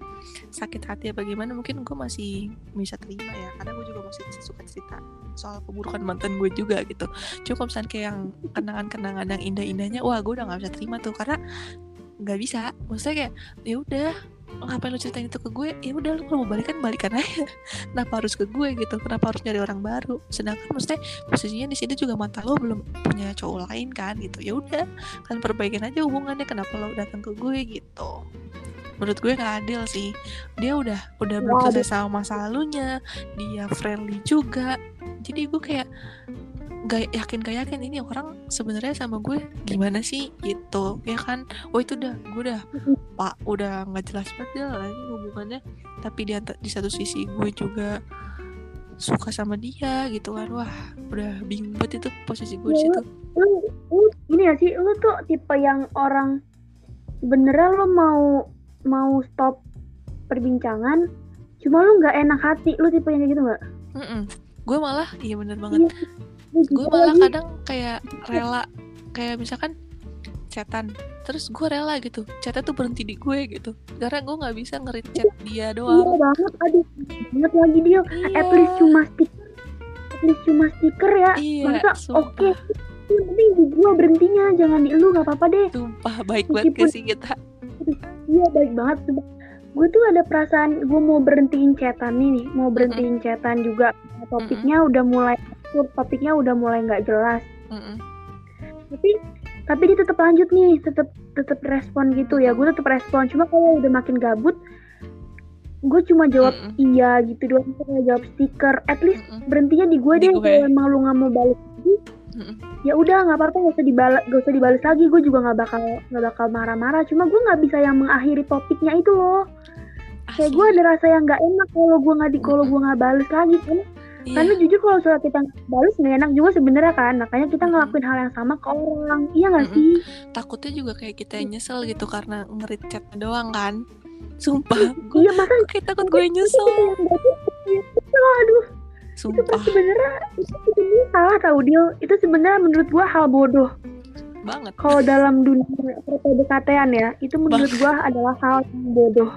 sakit hati apa gimana mungkin gue masih bisa terima ya. Karena gue juga masih suka cerita soal keburukan mantan gue juga gitu. Kalau misalnya kayak yang kenangan-kenangan yang indah-indahnya wah gue udah nggak bisa terima tuh. Karena nggak bisa. Maksudnya kayak ya udah ngapain lo ceritain itu ke gue? Ya udah lo kalau mau balikan balikan aja. Kenapa harus ke gue gitu? Kenapa harus nyari orang baru? Sedangkan maksudnya posisinya di sini juga mantan lo belum punya cowok lain kan gitu. Ya udah kan perbaikin aja hubungannya. Kenapa lo datang ke gue gitu menurut gue nggak adil sih. Dia udah udah selesai sama masa lalunya. Dia friendly juga. Jadi gue kayak gak yakin gak yakin ini orang sebenarnya sama gue gimana sih gitu. Ya kan? Oh itu udah gue udah pak udah nggak jelas banget dia lagi hubungannya. Tapi di, di satu sisi gue juga suka sama dia gitu kan. Wah udah bingung banget itu posisi gue di situ. Lu, lu ini ya sih, lu tuh tipe yang orang sebenarnya lo mau mau stop perbincangan cuma lu nggak enak hati lu tipe yang kayak gitu nggak? Mm-mm. gue malah iya bener banget. Iya. Gue malah lagi. kadang kayak rela kayak misalkan chatan terus gue rela gitu. Chatnya tuh berhenti di gue gitu. Karena gue nggak bisa ngerit chat dia iya doang banget aduh banget lagi dia. Iya. At least cuma stiker at least cuma stiker ya. Iya masa? oke. Yang penting di gua berhentinya jangan di lu nggak apa-apa deh. Sumpah baik banget Meskipun- sih kita iya baik banget gue tuh ada perasaan gue mau berhentiin chatan nih nih mau berhentiin chatan juga topiknya udah mulai topiknya udah mulai nggak jelas Mm-mm. tapi tapi dia tetap lanjut nih tetap tetap respon gitu ya gue tetap respon cuma kalau udah makin gabut gue cuma jawab Mm-mm. iya gitu doang cuma jawab stiker at least Mm-mm. berhentinya di gue Di deh gue. kalau emang lu nggak mau balik lagi. Ya udah nggak apa-apa gak usah dibalas gak usah dibalas lagi. Gue juga nggak bakal nggak bakal marah-marah. Cuma gue nggak bisa yang mengakhiri topiknya itu loh. Kayak gue ada rasa yang nggak enak kalau gue nggak di kalau gue nggak balas lagi kan? Iya. karena jujur kalau soal kita balas nggak enak juga sebenarnya kan? Makanya kita ngelakuin hal yang sama ke orang. Iya nggak sih? Takutnya juga kayak kita yang nyesel gitu karena ngerit chatnya doang kan? Sumpah. Gue iya masa kayak takut gue nyesel. yang berarti itu sumpah sebenarnya itu sebenarnya salah tau Dil itu sebenarnya menurut gua hal bodoh. Banget. Kalau dalam dunia PDKT-an ya itu menurut gua adalah hal yang bodoh.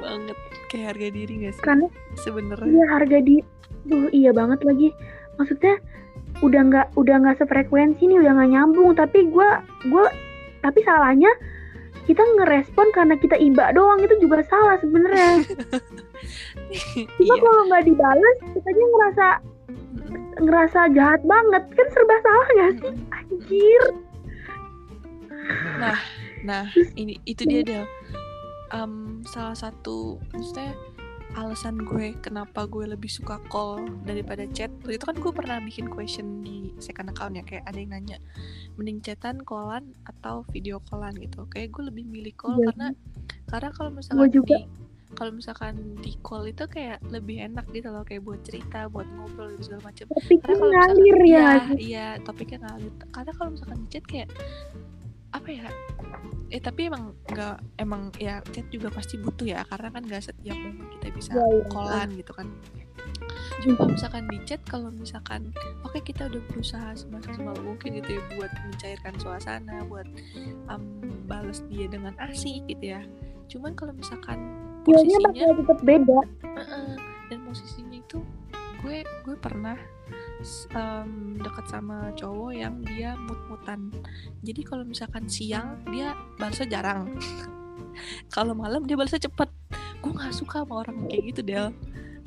Banget. Kayak harga diri gak sih? Karena sebenarnya. iya harga di Duh, iya banget lagi. Maksudnya udah nggak udah nggak sefrekuensi nih udah nggak nyambung. Tapi gua gua tapi salahnya kita ngerespon karena kita iba doang itu juga salah sebenarnya. Cuma iya. kalau nggak dibalas kitanya ngerasa ngerasa jahat banget. Kan serba salah gak sih? Anjir. Nah nah ini itu dia Del. Em, salah satu maksudnya alasan gue kenapa gue lebih suka call daripada chat. Waktu itu kan gue pernah bikin question di second account ya kayak ada yang nanya mending chatan callan atau video callan? gitu. Kayak gue lebih milih call Iya. karena karena kalau misalkan juga. di kalau misalkan di call itu kayak lebih enak gitu loh kayak buat cerita buat ngobrol gitu segala macam. Topiknya karena kalau misalkan ngalir ya. Iya, iya topiknya ngalir. Karena kalau misalkan di chat kayak apa ya eh tapi emang nggak emang ya chat juga pasti butuh ya karena kan nggak setiap momen kita bisa Iya, iya. callan gitu kan cuma misalkan di chat kalau misalkan oke kita udah berusaha semaksimal mungkin gitu ya buat mencairkan suasana buat um, balas dia dengan asik gitu ya cuman kalau misalkan Feelnya posisinya bakal tetap beda Heeh. dan posisinya itu gue gue pernah em, dekat sama cowok yang dia mut-mutan. Jadi kalau misalkan siang dia balasnya jarang. Kalau malam dia balasnya cepet. Gue nggak suka sama orang kayak gitu Del.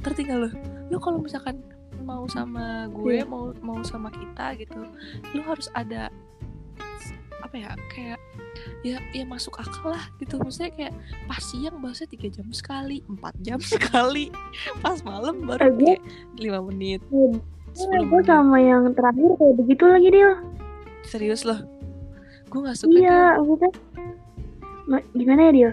Tertinggal lo lo kalau misalkan mau sama gue Iya. mau mau sama kita gitu lo harus ada apa ya kayak ya ya masuk akal lah gitu. Maksudnya kayak pas siang bahasnya tiga jam sekali empat jam sekali. Pas malam baru kayak lima menit gue sepuluh gue sama yang terakhir kayak begitu lagi dia serius loh. Gue nggak suka iya maksudnya Ma- gimana ya dia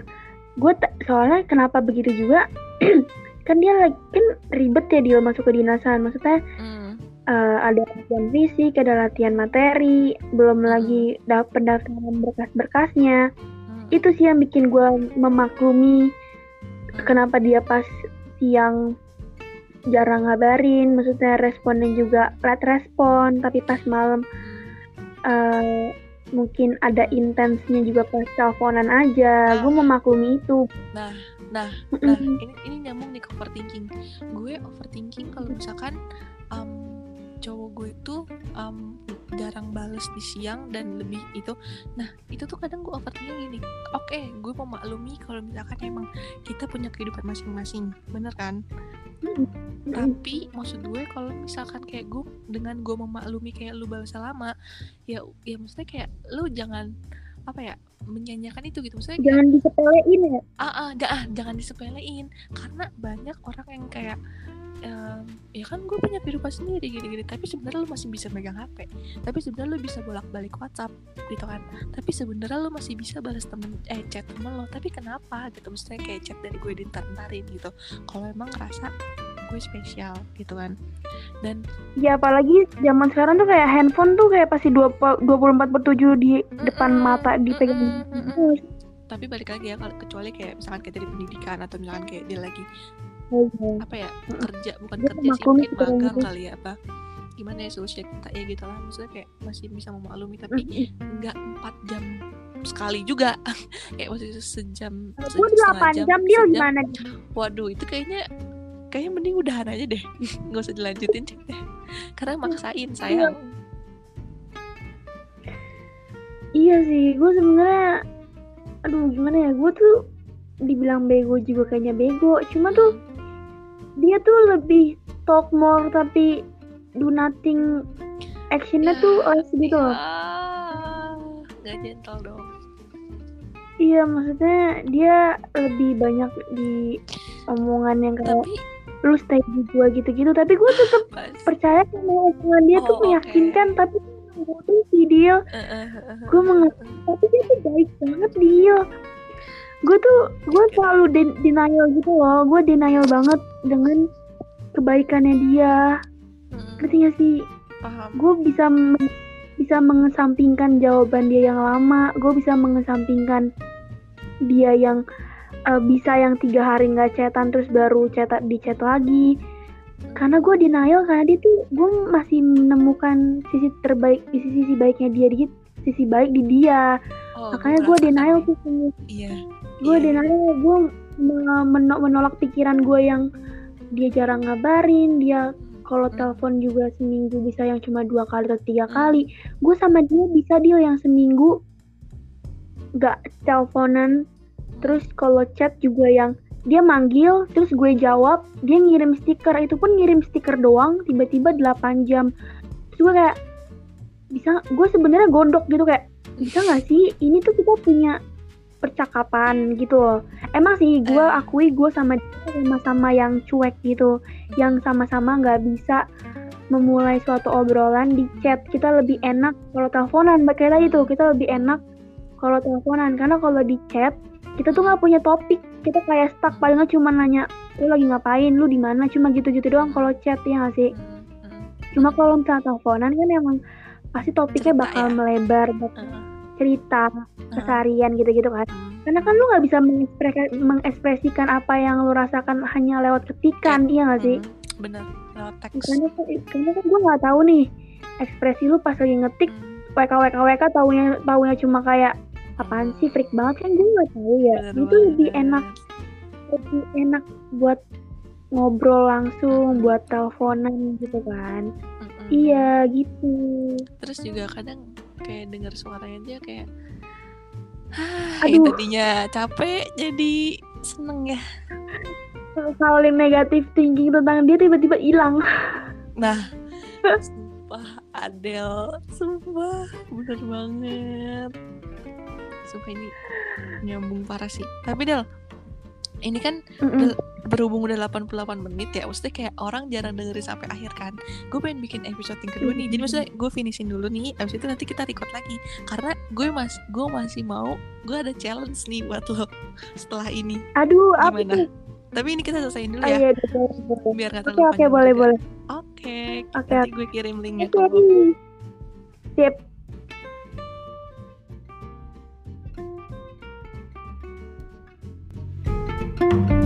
gue soalnya kenapa begitu juga? Kan dia lagi kan ribet ya dia masuk ke dinasan maksudnya dia. Hmm, eh, ada latihan fisik ada latihan materi belum Hmm. lagi da- pendaftaran berkas-berkasnya. Hmm, itu sih yang bikin gue memaklumi hmm. kenapa dia pas siang jarang ngabarin maksudnya responnya juga late respon tapi pas malam eh, mungkin ada intensnya juga pas teleponan aja. Nah. gue memaklumi itu. Nah nah nah ini ini nyambung nih ke overthinking. Gue overthinking kalau misalkan um, cowok gue itu um, jarang bales di siang dan lebih itu. Nah itu tuh kadang gue overthinking gini oke gue memaklumi kalau misalkan emang kita punya kehidupan masing-masing. Bener kan? Tapi maksud gue kalau misalkan kayak gue dengan gue memaklumi kayak lu balas lama ya ya maksudnya kayak lu jangan apa ya menyanyikan itu gitu. Maksudnya kayak, jangan disepelein ya? Ah, ah, ah, jangan disepelein. Karena banyak orang yang kayak em, ya kan gue punya kehidupan sendiri gini-gini. Tapi sebenarnya lu masih bisa megang HP tapi sebenarnya lu bisa bolak-balik WhatsApp gitu kan. Tapi sebenarnya lu masih bisa balas temen eh chat temen lo. Tapi kenapa gitu? Maksudnya kayak chat dari gue dintar-ntarin gitu. Kalau emang ngerasa gue spesial gitu kan. Dan ya apalagi zaman sekarang tuh kayak handphone tuh kayak pasti 20 24 per 7 di depan mata dipegang terus. Tapi balik lagi ya kalau kecuali kayak misalkan kayak dari pendidikan atau misalkan kayak dia lagi Oh, iya. apa ya kerja bukan Dia kerja sih mungkin magang gitu. kali ya apa gimana ya sosial kita ya gitu lah maksudnya kayak masih bisa memaklumi tapi nggak empat jam sekali juga kayak masih sejam Gue se- delapan setengah jam dia sejam. gimana? waduh itu kayaknya kayaknya mending udahan aja deh nggak usah dilanjutin deh karena maksain sayang Iya sih, gue sebenarnya, aduh gimana ya, gue tuh dibilang bego juga kayaknya bego. Cuma tuh dia tuh lebih talk more tapi do nothing actionnya tuh less gitu loh. Ah, nggak gentle dong Iya maksudnya dia lebih banyak di omongan yang kayak tapi lu stay di gua gitu-gitu. Tapi gue tetap percaya sama omongan dia tuh Oh, oke. meyakinkan. Tapi bodoh sih dia. Eh, eh, eh, eh, Gue mengerti. Tapi dia tuh baik banget dia. Gue tuh gue selalu de- denial gitu loh. Gue denial banget dengan kebaikannya dia. Mm, Ngerti gak sih? gue bisa men- bisa mengesampingkan jawaban dia yang lama. Gue bisa mengesampingkan dia yang eh, bisa yang tiga hari nggak chatan terus baru cetak di chat lagi karena gue denial karena dia tuh gue masih menemukan sisi terbaik sisi sisi baiknya dia di sisi baik di dia. Oh, makanya gue denial semua iya gue iya. denial gue me- meno- menolak pikiran gue yang dia jarang ngabarin dia kalau Hmm. telepon juga seminggu bisa yang cuma dua kali atau tiga Hmm. kali gue sama dia bisa deal yang seminggu nggak teleponan terus kalau chat juga yang dia manggil terus gue jawab dia ngirim stiker itu pun ngirim stiker doang tiba-tiba 8 jam terus gue kayak bisa gue sebenarnya gondok gitu kayak bisa nggak sih ini tuh kita punya percakapan gitu. Loh emang sih gue Eh. akui gue sama dia sama-sama yang cuek gitu yang sama-sama nggak bisa memulai suatu obrolan di chat. Kita lebih enak kalau teleponan kayak tadi tuh kita lebih enak kalau teleponan. Karena kalau di chat kita tuh nggak punya topik. Kita kayak stuck paling nggak cuma nanya lu lagi ngapain? Lu di mana? Cuma gitu-gitu doang kalau chat ya sih? Mm, mm. cuma kalau misalnya teleponan kan emang pasti topiknya bakal ya? melebar bakal Eh, cerita keseharian gitu-gitu kan. Karena kan lu nggak bisa mengekspre- mengekspresikan apa yang lu rasakan hanya lewat ketikan iya nggak sih? Bener lewat teks. Karena kan karena kan gue nggak tahu nih ekspresi lu pas lagi ngetik Mm, WK WK WK taunya taunya cuma kayak apaan sih freak banget kan gue nggak tahu ya. Bener itu lebih enak lebih enak buat ngobrol langsung buat teleponan gitu kan. Mm-mm. iya gitu. Terus juga kadang kayak dengar suaranya dia kayak ah yang tadinya capek jadi seneng ya. Hal yang negatif thinking tentang dia tiba-tiba hilang. Nah sumpah Adele sumpah bener banget. Sumpah ini nyambung parah sih. Tapi Del ini kan Mm-mm. berhubung udah 88 menit ya maksudnya kayak orang jarang dengerin sampai akhir kan. Gue pengen bikin episode yang kedua nih. Jadi maksudnya gue finishin dulu nih abis itu nanti kita record lagi. Karena gue mas gue masih mau gue ada challenge nih buat lo setelah ini. Aduh apa gimana? tuh tapi ini kita selesaiin dulu oh, ya iya, boleh, boleh. biar nggak oke oke boleh boleh. Oke Oke, nanti gue kirim linknya ke oke lo sip